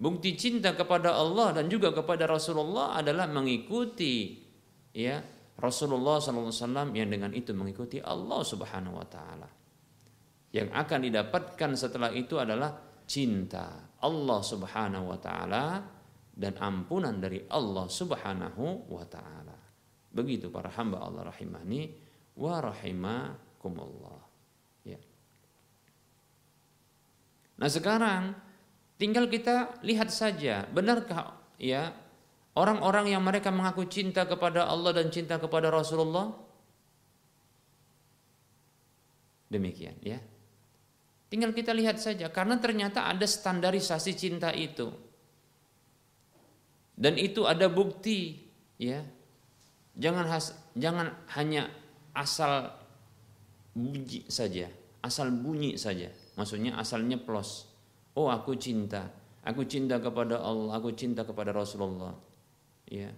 Bukti cinta kepada Allah dan juga kepada Rasulullah adalah mengikuti ya Rasulullah SAW yang dengan itu mengikuti Allah Subhanahu Wa Taala. Yang akan didapatkan setelah itu adalah cinta Allah Subhanahu Wa Taala dan ampunan dari Allah Subhanahu Wa Taala. Begitu para hamba Allah rahimani wa rahimah Kumullah. Ya. Nah sekarang tinggal kita lihat saja benarkah ya orang-orang yang mereka mengaku cinta kepada Allah dan cinta kepada Rasulullah demikian ya. Tinggal kita lihat saja karena ternyata ada standarisasi cinta itu. Dan itu ada bukti ya. Jangan has, jangan hanya asal bunyi saja, asal bunyi saja. Maksudnya asal nyeplos. Oh, aku cinta. Aku cinta kepada Allah, aku cinta kepada Rasulullah. Ya.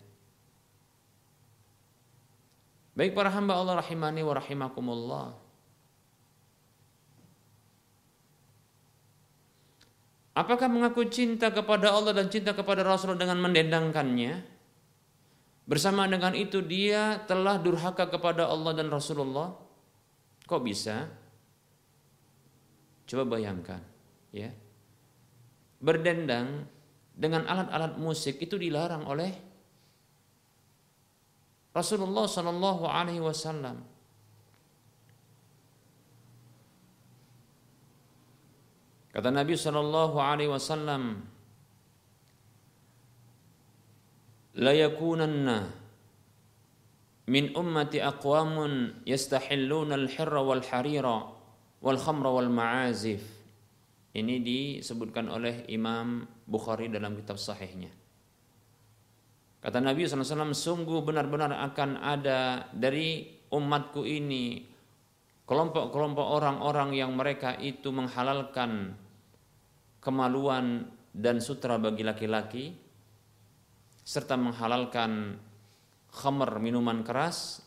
Baik para hamba Allah rahimani wa rahimakumullah. Apakah mengaku cinta kepada Allah dan cinta kepada Rasul dengan mendendangkannya? Bersama dengan itu dia telah durhaka kepada Allah dan Rasulullah. Kok bisa? Coba bayangkan, ya. Berdendang dengan alat-alat musik itu dilarang oleh Rasulullah Shallallahu Alaihi Wasallam. Kata Nabi Shallallahu Alaihi Wasallam, ummati aqwamun yastahilluna al-hirra wal harira wal khamra wal ma'azif. Ini disebutkan oleh Imam Bukhari dalam kitab sahihnya. Kata Nabi SAW, sungguh benar-benar akan ada dari umatku ini kelompok-kelompok orang-orang yang mereka itu menghalalkan kemaluan dan sutra bagi laki-laki serta menghalalkan khamr minuman keras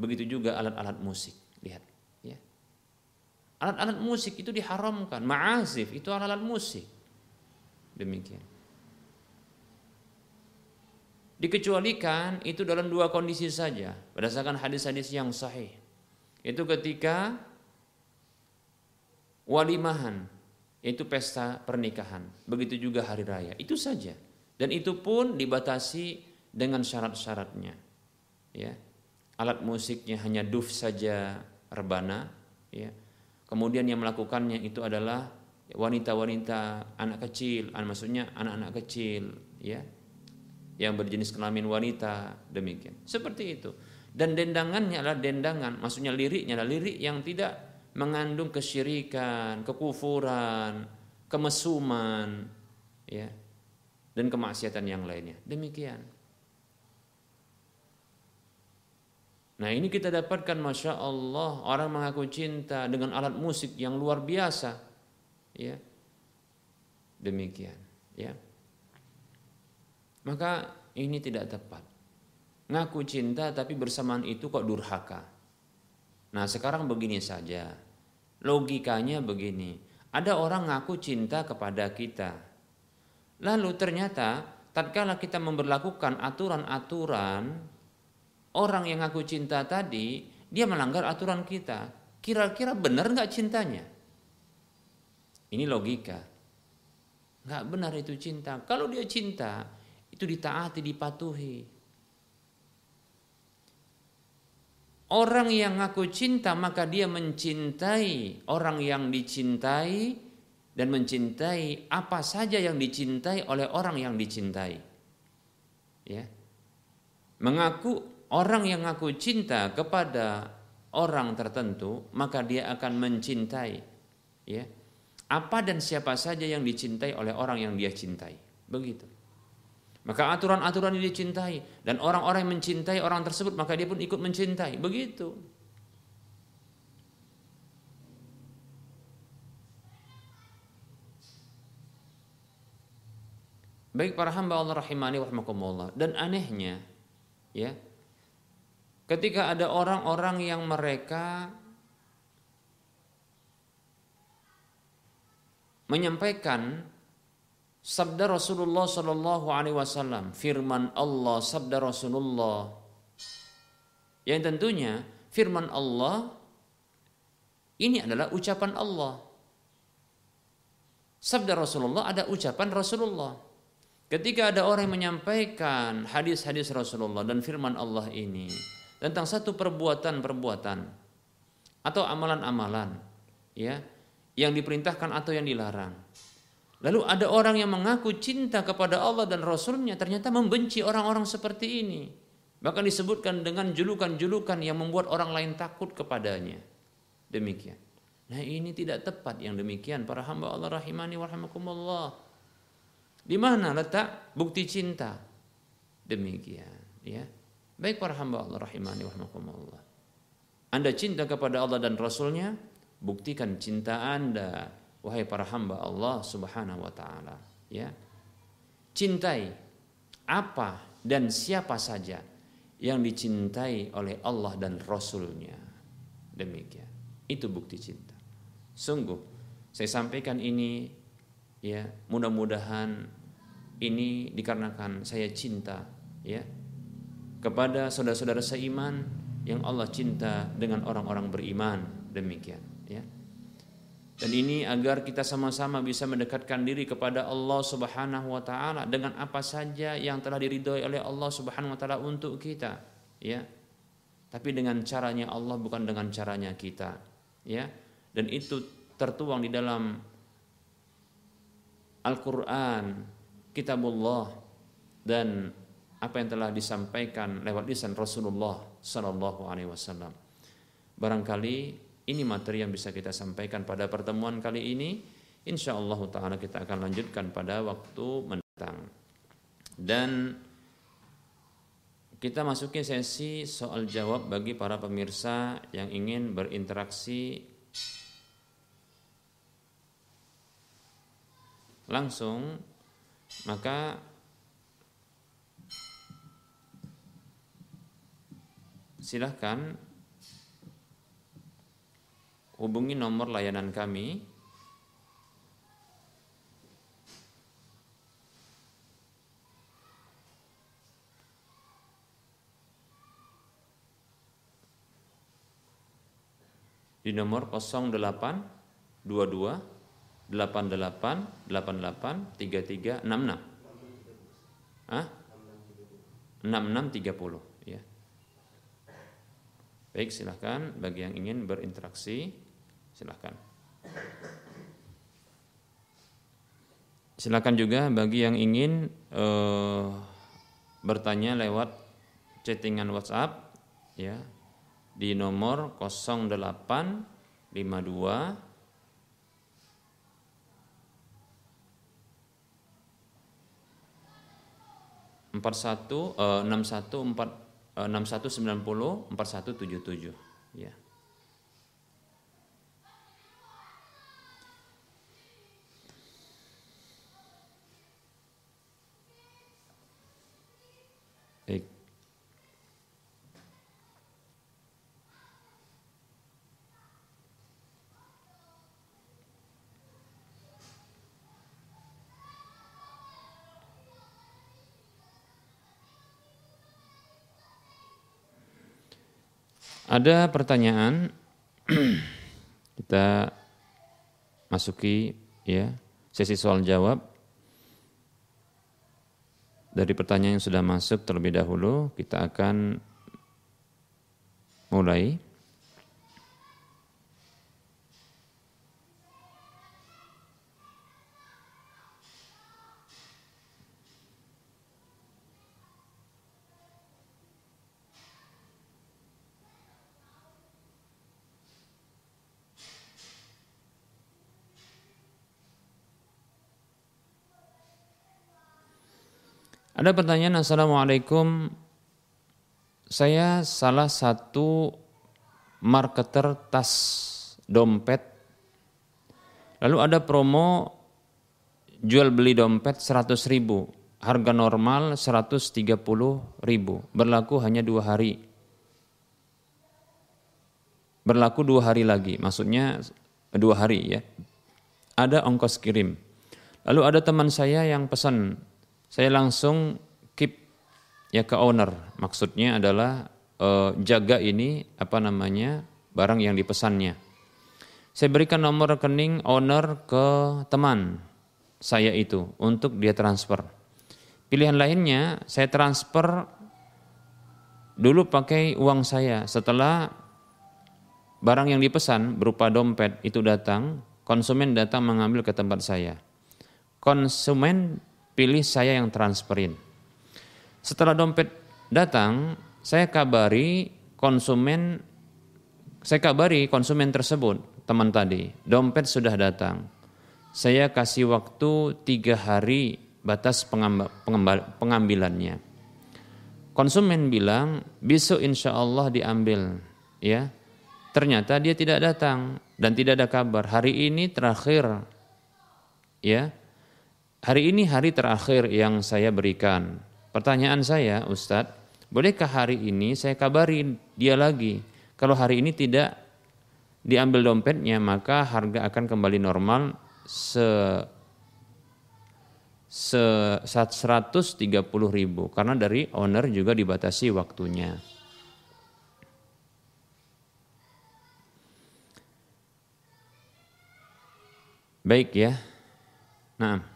begitu juga alat-alat musik. Lihat ya. Alat-alat musik itu diharamkan. Ma'azif itu alat-alat musik. Demikian dikecualikan itu dalam dua kondisi saja berdasarkan hadis-hadis yang sahih. Itu ketika walimahan itu pesta pernikahan begitu juga hari raya. Itu saja. Dan itu pun dibatasi dengan syarat-syaratnya ya. Alat musiknya hanya duf saja rebana ya. Kemudian yang melakukannya itu adalah wanita-wanita anak kecil maksudnya anak-anak kecil ya yang berjenis kelamin wanita demikian. Seperti itu. Dan dendangannya adalah dendangan, maksudnya liriknya adalah lirik yang tidak mengandung kesyirikan, kekufuran, kemesuman, ya, dan kemaksiatan yang lainnya. Demikian. Nah ini kita dapatkan Masya Allah orang mengaku cinta dengan alat musik yang luar biasa. Ya. Demikian. Ya. Maka ini tidak tepat. Ngaku cinta tapi bersamaan itu kok durhaka. Nah sekarang begini saja. Logikanya begini. Ada orang ngaku cinta kepada kita. Lalu ternyata tatkala kita memperlakukan aturan-aturan orang yang ngaku cinta tadi, dia melanggar aturan kita. Kira-kira benar nggak cintanya? Ini logika. Nggak benar itu cinta. Kalau dia cinta, itu ditaati, dipatuhi. Orang yang ngaku cinta maka dia mencintai orang yang dicintai dan mencintai apa saja yang dicintai oleh orang yang dicintai. Ya. Mengaku orang yang ngaku cinta kepada orang tertentu maka dia akan mencintai ya. Apa dan siapa saja yang dicintai oleh orang yang dia cintai. Begitu. Maka aturan-aturan ini dicintai dan orang-orang yang mencintai orang tersebut maka dia pun ikut mencintai. Begitu. Baik para hamba Allah rahimani wa dan anehnya ya ketika ada orang-orang yang mereka menyampaikan sabda Rasulullah Shallallahu Alaihi Wasallam, firman Allah, sabda Rasulullah, yang tentunya firman Allah ini adalah ucapan Allah. Sabda Rasulullah ada ucapan Rasulullah. Ketika ada orang yang menyampaikan hadis-hadis Rasulullah dan firman Allah ini tentang satu perbuatan-perbuatan atau amalan-amalan ya yang diperintahkan atau yang dilarang Lalu ada orang yang mengaku cinta kepada Allah dan Rasulnya ternyata membenci orang-orang seperti ini. Bahkan disebutkan dengan julukan-julukan yang membuat orang lain takut kepadanya. Demikian. Nah ini tidak tepat yang demikian para hamba Allah rahimani warahmatullah. Di mana letak bukti cinta? Demikian, ya. Baik para hamba Allah rahimani warahmatullah. Anda cinta kepada Allah dan Rasulnya, buktikan cinta Anda wahai para hamba Allah Subhanahu wa taala ya. Cintai apa dan siapa saja yang dicintai oleh Allah dan Rasulnya. Demikian. Itu bukti cinta. Sungguh saya sampaikan ini ya mudah-mudahan ini dikarenakan saya cinta ya kepada saudara-saudara seiman yang Allah cinta dengan orang-orang beriman. Demikian ya Dan ini agar kita sama-sama bisa mendekatkan diri kepada Allah Subhanahu wa taala dengan apa saja yang telah diridhoi oleh Allah Subhanahu wa taala untuk kita, ya. Tapi dengan caranya Allah bukan dengan caranya kita, ya. Dan itu tertuang di dalam Al-Qur'an, Kitabullah dan apa yang telah disampaikan lewat lisan Rasulullah sallallahu alaihi wasallam. Barangkali ini materi yang bisa kita sampaikan pada pertemuan kali ini. Insya Allah Ta'ala kita akan lanjutkan pada waktu mendatang. Dan kita masuki sesi soal jawab bagi para pemirsa yang ingin berinteraksi langsung maka silahkan hubungi nomor layanan kami di nomor 08 22 88 88 33 66. Hah? 6630 ya. Baik, silahkan bagi yang ingin berinteraksi Silahkan. Silakan juga bagi yang ingin uh, bertanya lewat chattingan WhatsApp ya di nomor 0852 empat satu enam satu empat enam satu sembilan puluh empat satu tujuh tujuh ya Baik. Ada pertanyaan kita masuki ya sesi soal jawab dari pertanyaan yang sudah masuk terlebih dahulu, kita akan mulai. Ada pertanyaan Assalamualaikum. Saya salah satu marketer tas dompet. Lalu ada promo jual beli dompet 100 ribu. Harga normal 130 ribu. Berlaku hanya dua hari. Berlaku dua hari lagi. Maksudnya dua hari ya. Ada ongkos kirim. Lalu ada teman saya yang pesan saya langsung keep ya ke owner. Maksudnya adalah uh, jaga ini apa namanya barang yang dipesannya. Saya berikan nomor rekening owner ke teman saya itu untuk dia transfer. Pilihan lainnya saya transfer dulu pakai uang saya. Setelah barang yang dipesan berupa dompet itu datang, konsumen datang mengambil ke tempat saya. Konsumen pilih saya yang transferin. Setelah dompet datang, saya kabari konsumen, saya kabari konsumen tersebut, teman tadi, dompet sudah datang. Saya kasih waktu tiga hari batas pengambilannya. Konsumen bilang besok insya Allah diambil, ya. Ternyata dia tidak datang dan tidak ada kabar. Hari ini terakhir, ya Hari ini hari terakhir yang saya berikan. Pertanyaan saya, Ustadz, bolehkah hari ini saya kabari dia lagi? Kalau hari ini tidak diambil dompetnya, maka harga akan kembali normal se se 130 ribu karena dari owner juga dibatasi waktunya. Baik ya. Nah.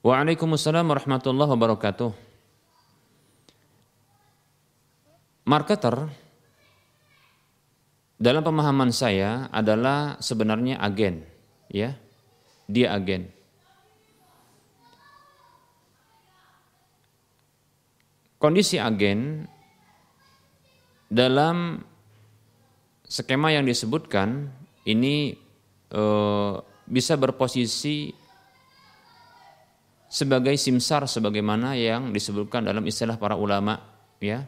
Waalaikumsalam warahmatullahi wabarakatuh. Marketer dalam pemahaman saya adalah sebenarnya agen, ya. Dia agen. Kondisi agen dalam skema yang disebutkan ini e, bisa berposisi sebagai simsar sebagaimana yang disebutkan dalam istilah para ulama ya.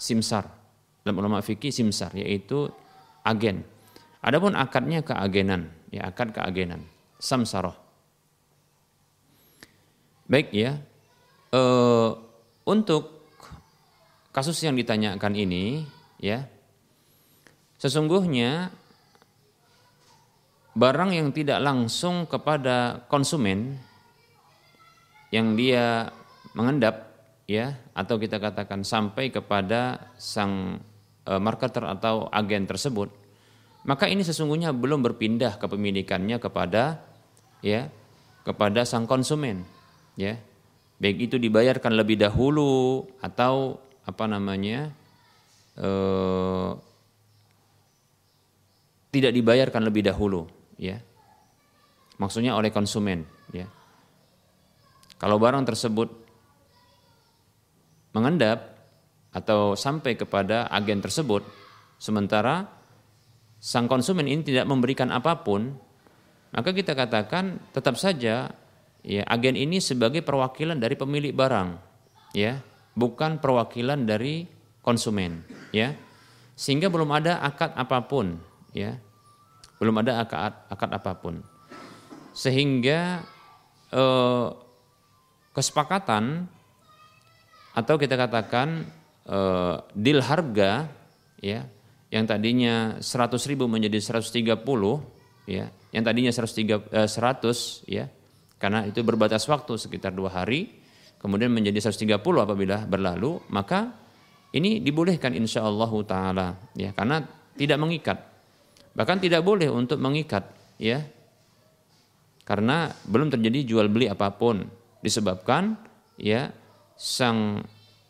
Simsar. Dalam ulama fikih simsar yaitu agen. Adapun akadnya keagenan ya akad keagenan. Samsaroh baik ya. E, untuk kasus yang ditanyakan ini ya Sesungguhnya barang yang tidak langsung kepada konsumen yang dia mengendap ya atau kita katakan sampai kepada sang e, marketer atau agen tersebut maka ini sesungguhnya belum berpindah kepemilikannya kepada ya kepada sang konsumen ya. Baik itu dibayarkan lebih dahulu atau apa namanya eh, tidak dibayarkan lebih dahulu ya. Maksudnya oleh konsumen ya kalau barang tersebut mengendap atau sampai kepada agen tersebut sementara sang konsumen ini tidak memberikan apa pun maka kita katakan tetap saja ya agen ini sebagai perwakilan dari pemilik barang ya bukan perwakilan dari konsumen ya. Sehingga belum ada akad apa pun ya. Belum ada akad akad apa pun. Sehingga eh, kesepakatan atau kita katakan eh, deal harga ya yang tadinya 100 ribu menjadi 130 ya yang tadinya 103 eh, 100 ya karena itu berbatas waktu sekitar dua hari kemudian menjadi 130 apabila berlalu maka ini dibolehkan insya Allah taala ya karena tidak mengikat Bahkan tidak boleh untuk mengikat ya. Karena belum terjadi jual beli apa pun disebabkan ya sang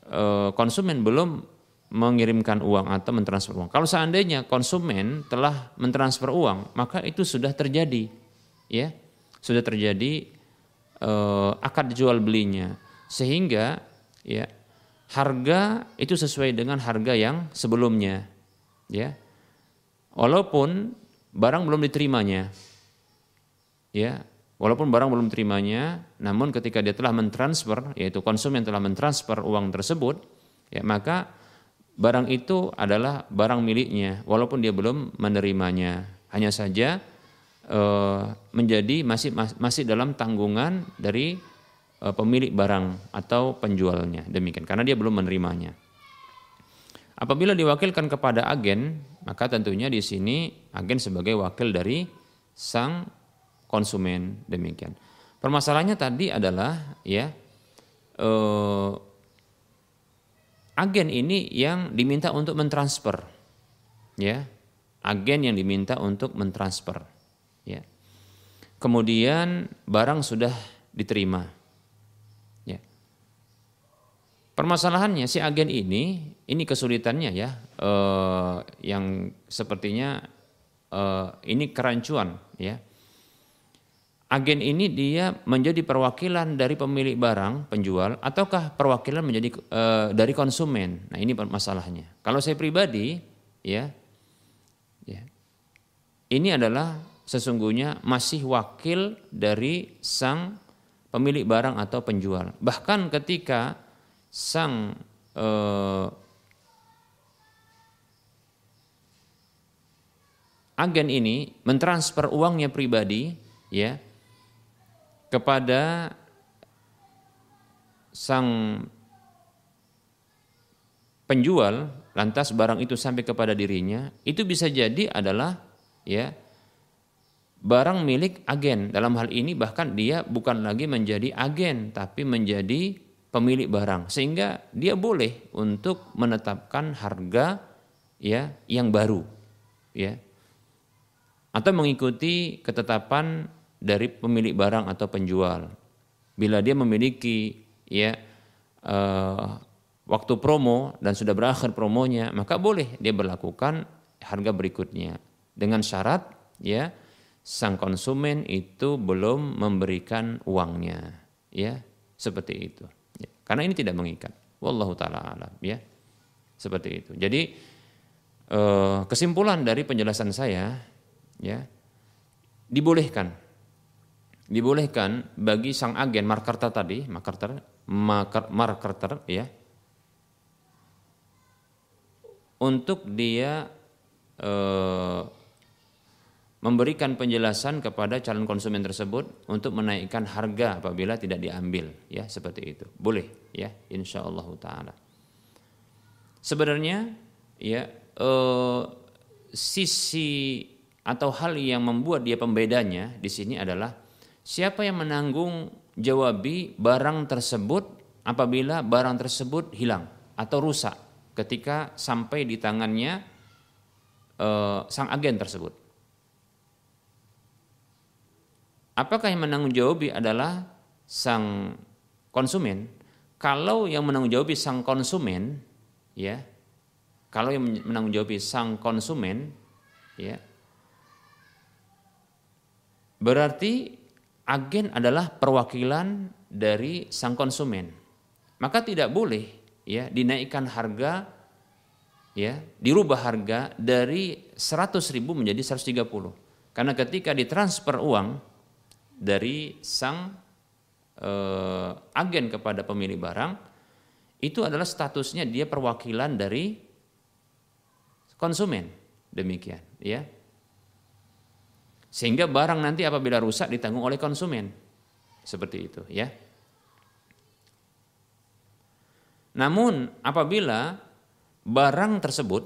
e, konsumen belum mengirimkan uang atau mentransfer uang. Kalau seandainya konsumen telah mentransfer uang, maka itu sudah terjadi ya. Sudah terjadi e, akad jual belinya sehingga ya harga itu sesuai dengan harga yang sebelumnya ya walaupun barang belum diterimanya. Ya, walaupun barang belum diterimanya, namun ketika dia telah mentransfer, yaitu konsumen telah mentransfer uang tersebut, ya maka barang itu adalah barang miliknya, walaupun dia belum menerimanya. Hanya saja eh, menjadi masih masih dalam tanggungan dari eh, pemilik barang atau penjualnya demikian, karena dia belum menerimanya. Apabila diwakilkan kepada agen, maka tentunya di sini agen sebagai wakil dari sang konsumen demikian. Permasalahannya tadi adalah ya eh, agen ini yang diminta untuk mentransfer, ya agen yang diminta untuk mentransfer, ya. Kemudian barang sudah diterima, Permasalahannya si agen ini, ini kesulitannya ya, eh, yang sepertinya eh, ini kerancuan ya. Agen ini dia menjadi perwakilan dari pemilik barang penjual ataukah perwakilan menjadi eh, dari konsumen. Nah ini masalahnya. Kalau saya pribadi ya, ya ini adalah sesungguhnya masih wakil dari sang pemilik barang atau penjual. Bahkan ketika sang eh, agen ini mentransfer uangnya pribadi ya kepada sang penjual lantas barang itu sampai kepada dirinya itu bisa jadi adalah ya barang milik agen. Dalam hal ini bahkan dia bukan lagi menjadi agen tapi menjadi pemilik barang. Sehingga dia boleh untuk menetapkan harga ya yang baru ya atau mengikuti ketetapan dari pemilik barang atau penjual. Bila dia memiliki ya uh, waktu promo dan sudah berakhir promonya maka boleh dia berlakukan harga berikutnya. Dengan syarat ya sang konsumen itu belum memberikan uangnya ya seperti itu. Ya. karena ini tidak mengikat. Wallahu taala alam ya seperti itu. Jadi eh, kesimpulan dari penjelasan saya ya dibolehkan dibolehkan bagi sang agen marketer tadi marketer marketer ya untuk dia eh, memberikan penjelasan kepada calon konsumen tersebut untuk menaikkan harga apabila tidak diambil ya seperti itu. Boleh ya insya Allah taala. Sebenarnya ya eh, sisi atau hal yang membuat dia pembedanya di sini adalah siapa yang menanggung jawabi barang tersebut apabila barang tersebut hilang atau rusak ketika sampai di tangannya eh, sang agen tersebut Apakah yang menanggung jawab adalah sang konsumen? Kalau yang menanggung jawab sang konsumen, ya, kalau yang menanggung jawab sang konsumen, ya, berarti agen adalah perwakilan dari sang konsumen. Maka tidak boleh ya dinaikkan harga ya, dirubah harga dari 100 ribu menjadi 130. Karena ketika ditransfer uang dari sang eh, agen kepada pemilik barang itu adalah statusnya dia perwakilan dari konsumen demikian ya sehingga barang nanti apabila rusak ditanggung oleh konsumen. Seperti itu ya. Namun apabila barang tersebut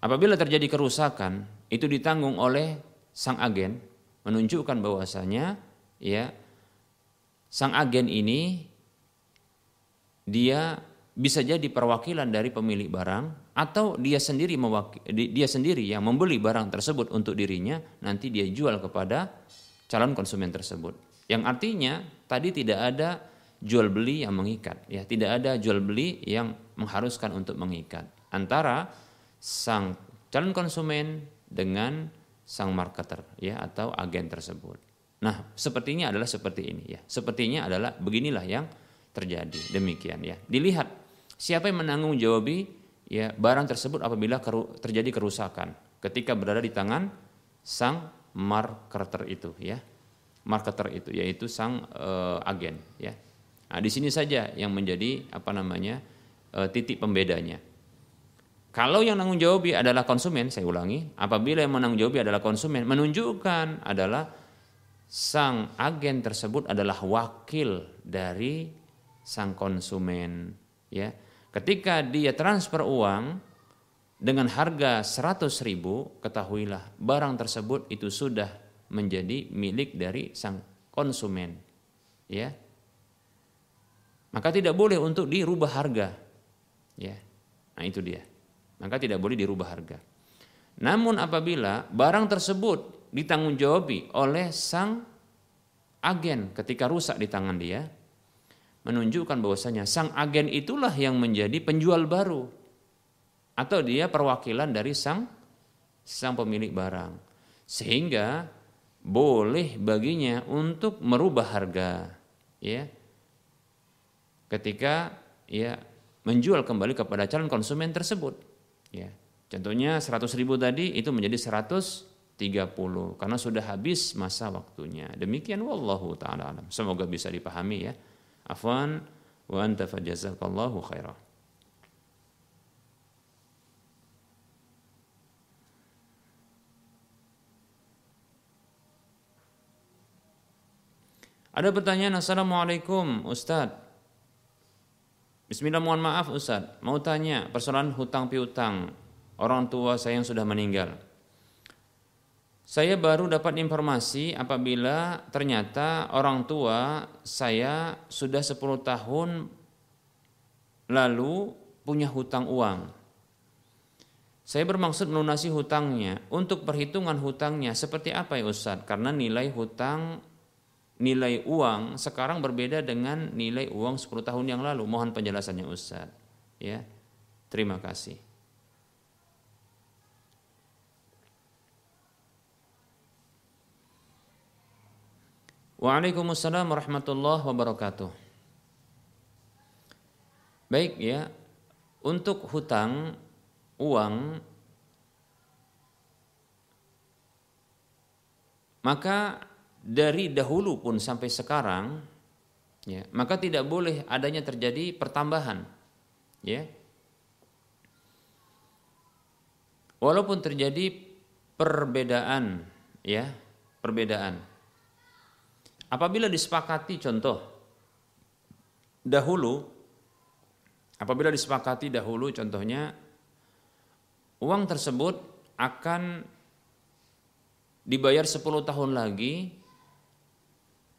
apabila terjadi kerusakan itu ditanggung oleh sang agen menunjukkan bahwasanya ya sang agen ini dia bisa jadi perwakilan dari pemilik barang atau dia sendiri dia sendiri yang membeli barang tersebut untuk dirinya nanti dia jual kepada calon konsumen tersebut yang artinya tadi tidak ada jual beli yang mengikat ya tidak ada jual beli yang mengharuskan untuk mengikat antara sang calon konsumen dengan sang marketer ya atau agen tersebut. Nah, sepertinya adalah seperti ini ya. Sepertinya adalah beginilah yang terjadi. Demikian ya. Dilihat siapa yang menanggung jawabi ya barang tersebut apabila keru, terjadi kerusakan ketika berada di tangan sang marketer itu ya. Marketer itu yaitu sang uh, agen ya. Nah, di sini saja yang menjadi apa namanya uh, titik pembedanya. Kalau yang menanggung jawab adalah konsumen, saya ulangi, apabila yang menanggung jawab adalah konsumen, menunjukkan adalah sang agen tersebut adalah wakil dari sang konsumen, ya. Ketika dia transfer uang dengan harga 100 ribu, ketahuilah barang tersebut itu sudah menjadi milik dari sang konsumen, ya. Maka tidak boleh untuk dirubah harga, ya. Nah itu dia maka tidak boleh dirubah harga. Namun apabila barang tersebut ditanggungjawab oleh sang agen ketika rusak di tangan dia, menunjukkan bahwasanya sang agen itulah yang menjadi penjual baru atau dia perwakilan dari sang sang pemilik barang. Sehingga boleh baginya untuk merubah harga ya ketika ya menjual kembali kepada calon konsumen tersebut Ya. Contohnya 100 ribu tadi itu menjadi 130 karena sudah habis masa waktunya. Demikian wallahu taala alam. Semoga bisa dipahami ya. Afwan wa anta fajazakallahu khairah. Ada pertanyaan Assalamualaikum Ustadz Bismillah mohon maaf Ustaz, mau tanya persoalan hutang piutang orang tua saya yang sudah meninggal. Saya baru dapat informasi apabila ternyata orang tua saya sudah 10 tahun lalu punya hutang uang Saya bermaksud melunasi hutangnya. Untuk perhitungan hutangnya seperti apa ya Ustadz? Karena nilai hutang, nilai uang sekarang berbeda dengan nilai uang 10 tahun yang lalu. Mohon penjelasannya Ustadz. Ya, terima kasih. Waalaikumsalam warahmatullahi wabarakatuh. Baik ya, untuk hutang uang maka dari dahulu pun sampai sekarang ya maka tidak boleh adanya terjadi pertambahan ya. Walaupun terjadi perbedaan ya perbedaan apabila disepakati contoh. Dahulu apabila disepakati dahulu contohnya uang tersebut akan dibayar 10 tahun lagi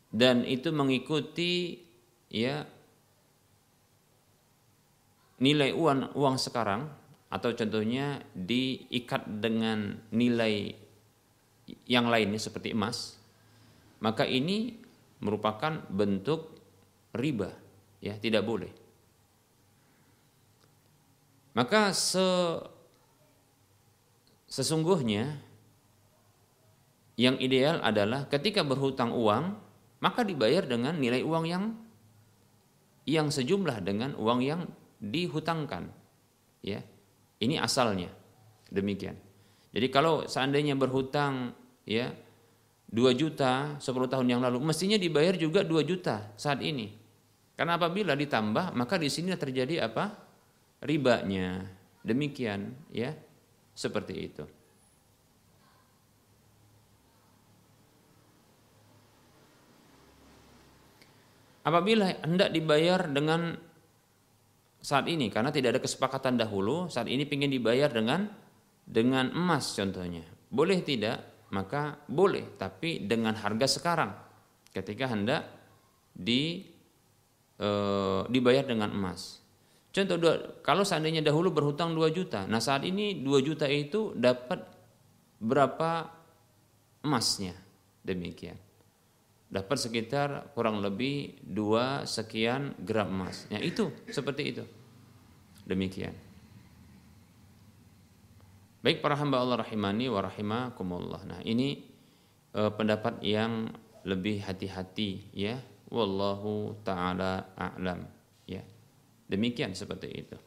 dan itu mengikuti ya nilai uang uang sekarang atau contohnya diikat dengan nilai yang lainnya seperti emas maka ini merupakan bentuk riba ya tidak boleh maka se Sesungguhnya yang ideal adalah ketika berhutang uang maka dibayar dengan nilai uang yang yang sejumlah dengan uang yang dihutangkan. Ya. Ini asalnya. Demikian. Jadi kalau seandainya berhutang ya 2 juta 10 tahun yang lalu mestinya dibayar juga 2 juta saat ini. Karena apabila ditambah maka di sini terjadi apa? ribanya. Demikian ya. Seperti itu. Apabila hendak dibayar dengan saat ini karena tidak ada kesepakatan dahulu, saat ini ingin dibayar dengan dengan emas contohnya. Boleh tidak? Maka boleh, tapi dengan harga sekarang. Ketika hendak di e, dibayar dengan emas. Contoh dua, kalau seandainya dahulu berhutang 2 juta, nah saat ini 2 juta itu dapat berapa emasnya? Demikian. Dapat sekitar kurang lebih 2 sekian gram emas. Ya itu, seperti itu. Demikian. Baik para hamba Allah rahimani wa rahimakumullah. Nah, ini eh, pendapat yang lebih hati-hati ya. Wallahu taala a'lam ya. Demikian seperti itu.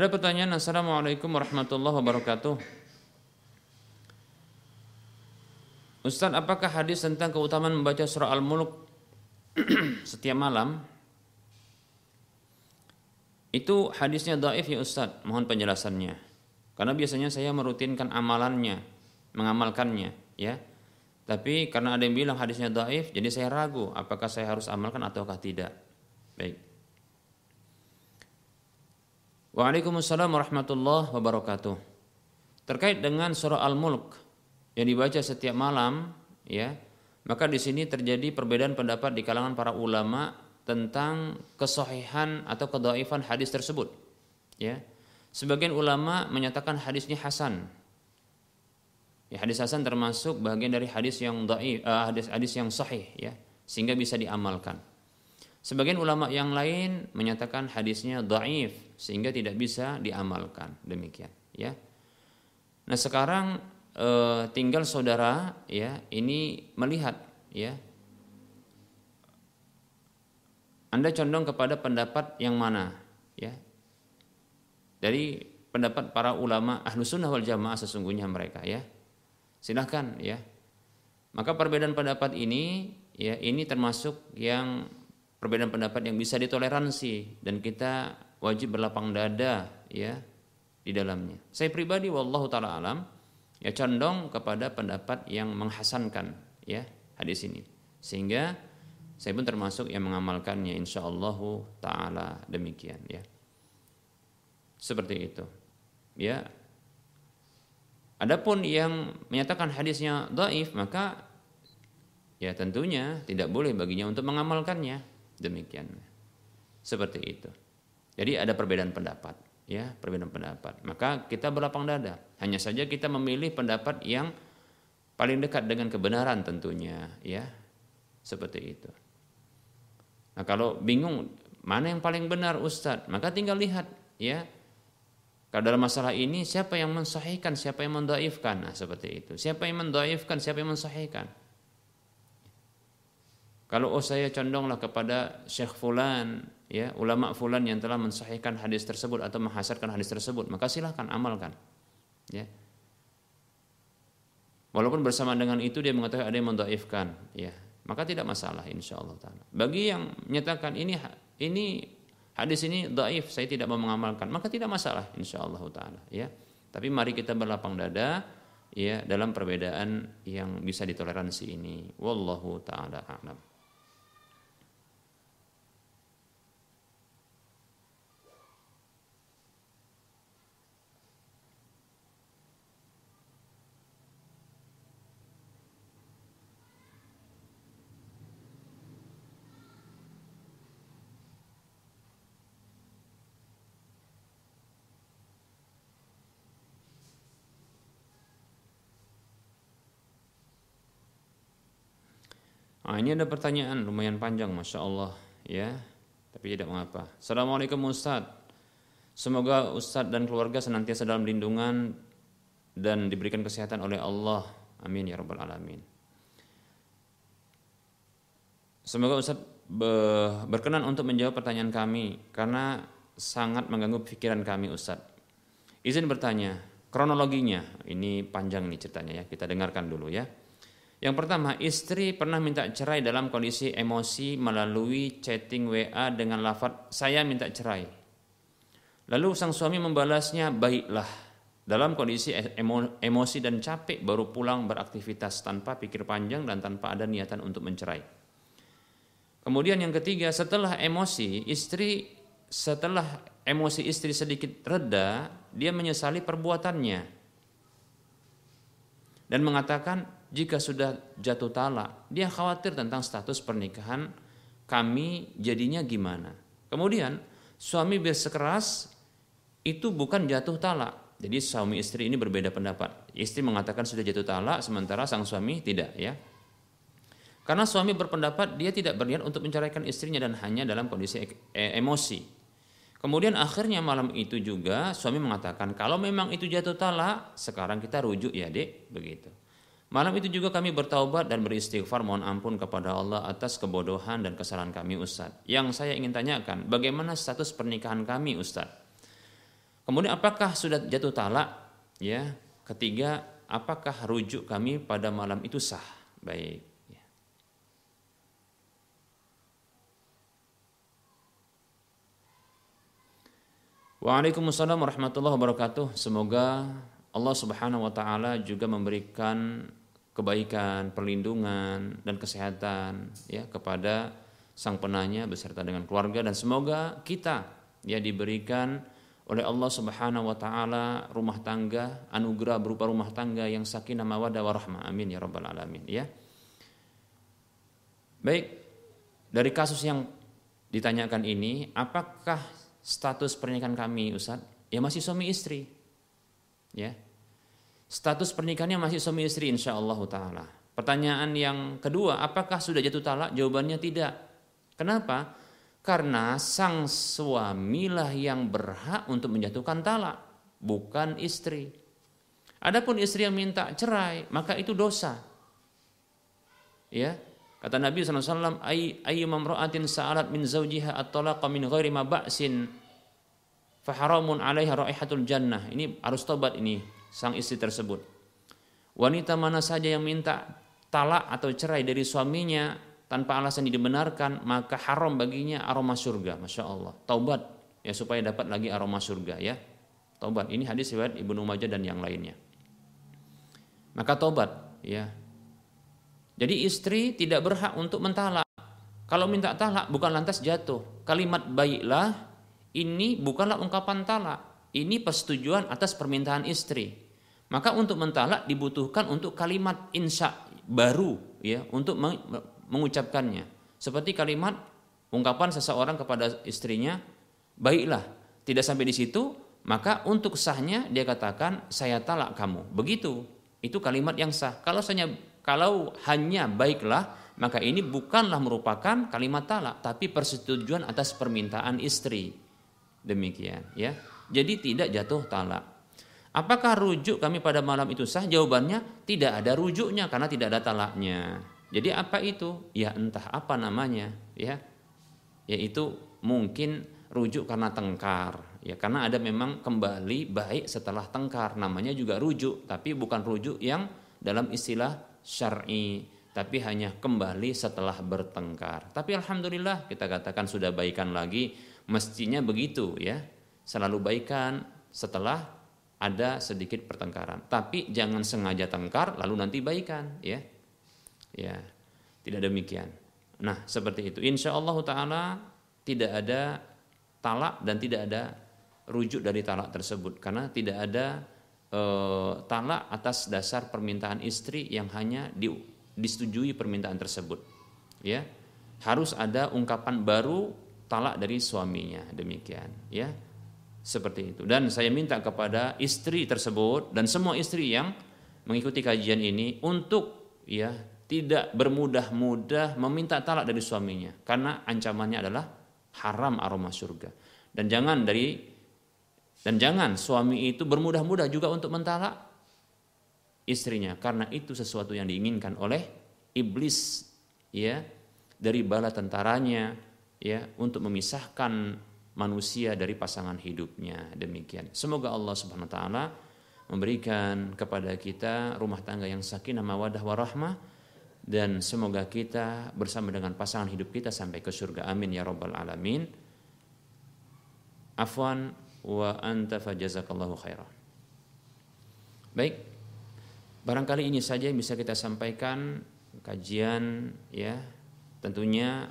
Ada pertanyaan Assalamualaikum warahmatullahi wabarakatuh Ustaz, apakah hadis tentang keutamaan membaca surah Al-Mulk setiap malam itu hadisnya daif ya Ustaz? Mohon penjelasannya. Karena biasanya saya merutinkan amalannya, mengamalkannya, ya. Tapi karena ada yang bilang hadisnya daif, jadi saya ragu apakah saya harus amalkan ataukah tidak. Baik. Waalaikumsalam warahmatullahi wabarakatuh. Terkait dengan surah Al-Mulk, yang dibaca setiap malam ya maka di sini terjadi perbedaan pendapat di kalangan para ulama tentang kesohihan atau kedaifan hadis tersebut ya. Sebagian ulama menyatakan hadisnya hasan. Ya hadis hasan termasuk bagian dari hadis yang daif uh, hadis hadis yang sahih ya sehingga bisa diamalkan sebagian ulama yang lain menyatakan hadisnya daif sehingga tidak bisa diamalkan. Demikian ya. Nah sekarang e, tinggal saudara ya ini melihat ya. Anda condong kepada pendapat yang mana ya? Dari pendapat para ulama ahlu sunnah wal jamaah sesungguhnya mereka ya. Silahkan ya. Maka perbedaan pendapat ini ya ini termasuk yang perbedaan pendapat yang bisa ditoleransi dan kita wajib berlapang dada ya di dalamnya saya pribadi wallahu taala alam ya condong kepada pendapat yang menghasankan ya hadis ini. Sehingga saya pun termasuk yang mengamalkannya insya Allah taala demikian ya. Seperti itu. Ya. Adapun yang menyatakan hadisnya dhaif maka ya tentunya tidak boleh baginya untuk mengamalkannya. Demikian. Seperti itu. Jadi ada perbedaan pendapat, ya, perbedaan pendapat. Maka kita berlapang dada. Hanya saja kita memilih pendapat yang paling dekat dengan kebenaran tentunya, ya. Seperti itu. Nah, kalau bingung mana yang paling benar Ustadz, maka tinggal lihat, ya. Kalau dalam masalah ini siapa yang mensahihkan, siapa yang mendaifkan, nah seperti itu. Siapa yang mendaifkan, siapa yang mensahihkan. Kalau oh saya condonglah kepada Syekh Fulan, ya ulama Fulan yang telah mensahihkan hadis tersebut atau menghasarkan hadis tersebut, maka silahkan amalkan. Ya. Walaupun bersama dengan itu dia mengatakan ada yang mendaifkan, ya maka tidak masalah insya Allah. Bagi yang menyatakan ini ini hadis ini daif, saya tidak mau mengamalkan, maka tidak masalah insya Allah. Ya, tapi mari kita berlapang dada ya dalam perbedaan yang bisa ditoleransi ini. Wallahu taala a'lam. Nah, ini ada pertanyaan lumayan panjang, masya Allah, ya. Tapi tidak mengapa. Assalamualaikum Ustaz. Semoga Ustaz dan keluarga senantiasa dalam lindungan dan diberikan kesehatan oleh Allah. Amin ya rabbal alamin. Semoga Ustaz berkenan untuk menjawab pertanyaan kami karena sangat mengganggu pikiran kami Ustaz. Izin bertanya, kronologinya ini panjang nih ceritanya ya. Kita dengarkan dulu ya. Yang pertama, istri pernah minta cerai dalam kondisi emosi melalui chatting WA dengan lafaz saya minta cerai. Lalu sang suami membalasnya baiklah dalam kondisi emo, emosi dan capek baru pulang beraktivitas tanpa pikir panjang dan tanpa ada niatan untuk mencerai. Kemudian yang ketiga, setelah emosi istri setelah emosi istri sedikit reda, dia menyesali perbuatannya dan mengatakan jika sudah jatuh talak, dia khawatir tentang status pernikahan kami jadinya gimana. Kemudian suami bersikeras itu bukan jatuh talak. Jadi suami istri ini berbeda pendapat. Istri mengatakan sudah jatuh talak, sementara sang suami tidak ya. Karena suami berpendapat dia tidak berniat untuk menceraikan istrinya dan hanya dalam kondisi e emosi. Kemudian akhirnya malam itu juga suami mengatakan kalau memang itu jatuh talak, sekarang kita rujuk ya dek, begitu. Malam itu juga kami bertaubat dan beristighfar mohon ampun kepada Allah atas kebodohan dan kesalahan kami Ustadz. Yang saya ingin tanyakan, bagaimana status pernikahan kami Ustadz? Kemudian apakah sudah jatuh talak? Ya, ketiga, apakah rujuk kami pada malam itu sah? Baik. Ya. Waalaikumsalam warahmatullahi wabarakatuh. Semoga Allah Subhanahu wa taala juga memberikan kebaikan, perlindungan dan kesehatan ya kepada sang penanya beserta dengan keluarga dan semoga kita ya diberikan oleh Allah Subhanahu wa taala rumah tangga, anugerah berupa rumah tangga yang sakinah mawaddah warahmah. Amin ya rabbal alamin ya. Baik, dari kasus yang ditanyakan ini, apakah status pernikahan kami Ustaz? Ya masih suami istri. Ya, status pernikahannya masih suami istri insya Allah taala. Pertanyaan yang kedua, apakah sudah jatuh talak? Jawabannya tidak. Kenapa? Karena sang suamilah yang berhak untuk menjatuhkan talak, bukan istri. Adapun istri yang minta cerai, maka itu dosa. Ya, kata Nabi SAW, ay ayyuma imra'atin sa'alat min zawjiha at-talaqa min ghairi ma ba'sin faharamun 'alaiha raihatul jannah. Ini harus tobat ini sang istri tersebut. Wanita mana saja yang minta talak atau cerai dari suaminya tanpa alasan dibenarkan maka haram baginya aroma surga. Masya Allah. Taubat ya supaya dapat lagi aroma surga ya. Taubat ini hadis riwayat Ibnu Majah dan yang lainnya. Maka taubat ya. Jadi istri tidak berhak untuk mentalak. Kalau minta talak bukan lantas jatuh. Kalimat baiklah ini bukanlah ungkapan talak. Ini persetujuan atas permintaan istri. Maka untuk mentalak dibutuhkan untuk kalimat insya baru ya untuk mengucapkannya. Seperti kalimat ungkapan seseorang kepada istrinya, baiklah. Tidak sampai di situ, maka untuk sahnya dia katakan saya talak kamu. Begitu. Itu kalimat yang sah. Kalau hanya kalau hanya baiklah, maka ini bukanlah merupakan kalimat talak, tapi persetujuan atas permintaan istri. Demikian, ya. Jadi tidak jatuh talak. Apakah rujuk kami pada malam itu sah? Jawabannya tidak ada rujuknya karena tidak ada talaknya. Jadi apa itu? Ya entah apa namanya, ya. Yaitu mungkin rujuk karena tengkar, ya karena ada memang kembali baik setelah tengkar namanya juga rujuk, tapi bukan rujuk yang dalam istilah syar'i tapi hanya kembali setelah bertengkar. Tapi alhamdulillah kita katakan sudah baikan lagi, mestinya begitu ya. Selalu baikan setelah ada sedikit pertengkaran. Tapi jangan sengaja tengkar lalu nanti baikan ya. Ya. Tidak demikian. Nah, seperti itu. Insya Allah taala tidak ada talak dan tidak ada rujuk dari talak tersebut karena tidak ada e, talak atas dasar permintaan istri yang hanya di, disetujui permintaan tersebut. Ya, harus ada ungkapan baru talak dari suaminya demikian. Ya, seperti itu. Dan saya minta kepada istri tersebut dan semua istri yang mengikuti kajian ini untuk ya tidak bermudah-mudah meminta talak dari suaminya karena ancamannya adalah haram aroma surga. Dan jangan dari dan jangan suami itu bermudah-mudah juga untuk mentalak istrinya karena itu sesuatu yang diinginkan oleh iblis ya dari bala tentaranya ya untuk memisahkan manusia dari pasangan hidupnya demikian. Semoga Allah Subhanahu wa taala memberikan kepada kita rumah tangga yang sakinah mawadah warahmah dan semoga kita bersama dengan pasangan hidup kita sampai ke surga amin ya rabbal alamin. Afwan wa anta fajazakallahu khairan. Baik. Barangkali ini saja yang bisa kita sampaikan kajian ya. Tentunya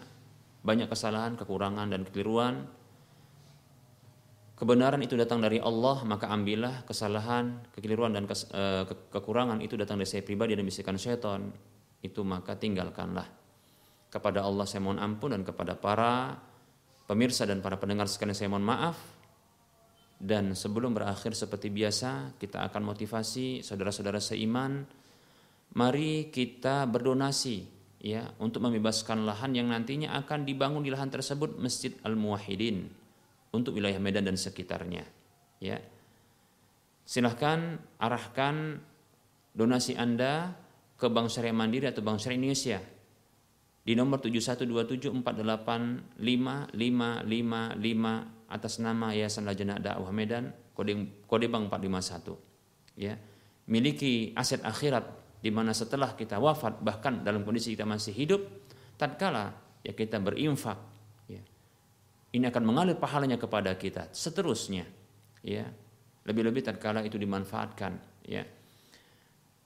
banyak kesalahan, kekurangan dan kekeliruan. Kebenaran itu datang dari Allah, maka ambillah kesalahan, kekeliruan dan kes, uh, ke, kekurangan itu datang dari saya pribadi dan bisikan syaitan. Itu maka tinggalkanlah. Kepada Allah saya mohon ampun dan kepada para pemirsa dan para pendengar sekalian saya mohon maaf dan sebelum berakhir seperti biasa, kita akan motivasi saudara-saudara seiman, mari kita berdonasi ya untuk membebaskan lahan yang nantinya akan dibangun di lahan tersebut Masjid Al-Muwahhidin untuk wilayah Medan dan sekitarnya. Ya. Silahkan arahkan donasi Anda ke Bank Syariah Mandiri atau Bank Syariah Indonesia di nomor 712748855555 atas nama Yayasan Lajnah Dakwah Medan kode kode bank 451 ya miliki aset akhirat di mana setelah kita wafat bahkan dalam kondisi kita masih hidup tatkala ya kita berinfak ini akan mengalir pahalanya kepada kita seterusnya ya lebih-lebih tatkala itu dimanfaatkan ya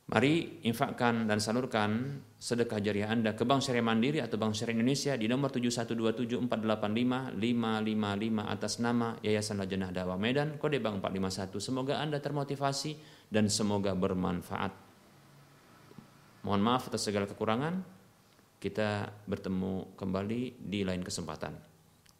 Mari infakkan dan salurkan sedekah jariah Anda ke Bank Syariah Mandiri atau Bank Syariah Indonesia di nomor 71774855555 atas nama Yayasan Lajnah Dakwah Medan kode bank 451. Semoga Anda termotivasi dan semoga bermanfaat. Mohon maaf atas segala kekurangan. Kita bertemu kembali di lain kesempatan.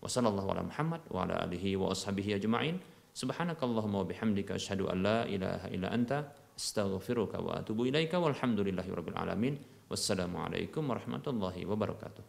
Wassalamualaikum warahmatullahi wa ala alihi wa ashabihi ajma'in. Subhanakallahumma wa bihamdika asyhadu an la ilaha illa anta astaghfiruka wa atubu ilaika walhamdulillahi rabbil alamin wassalamu alaikum warahmatullahi wabarakatuh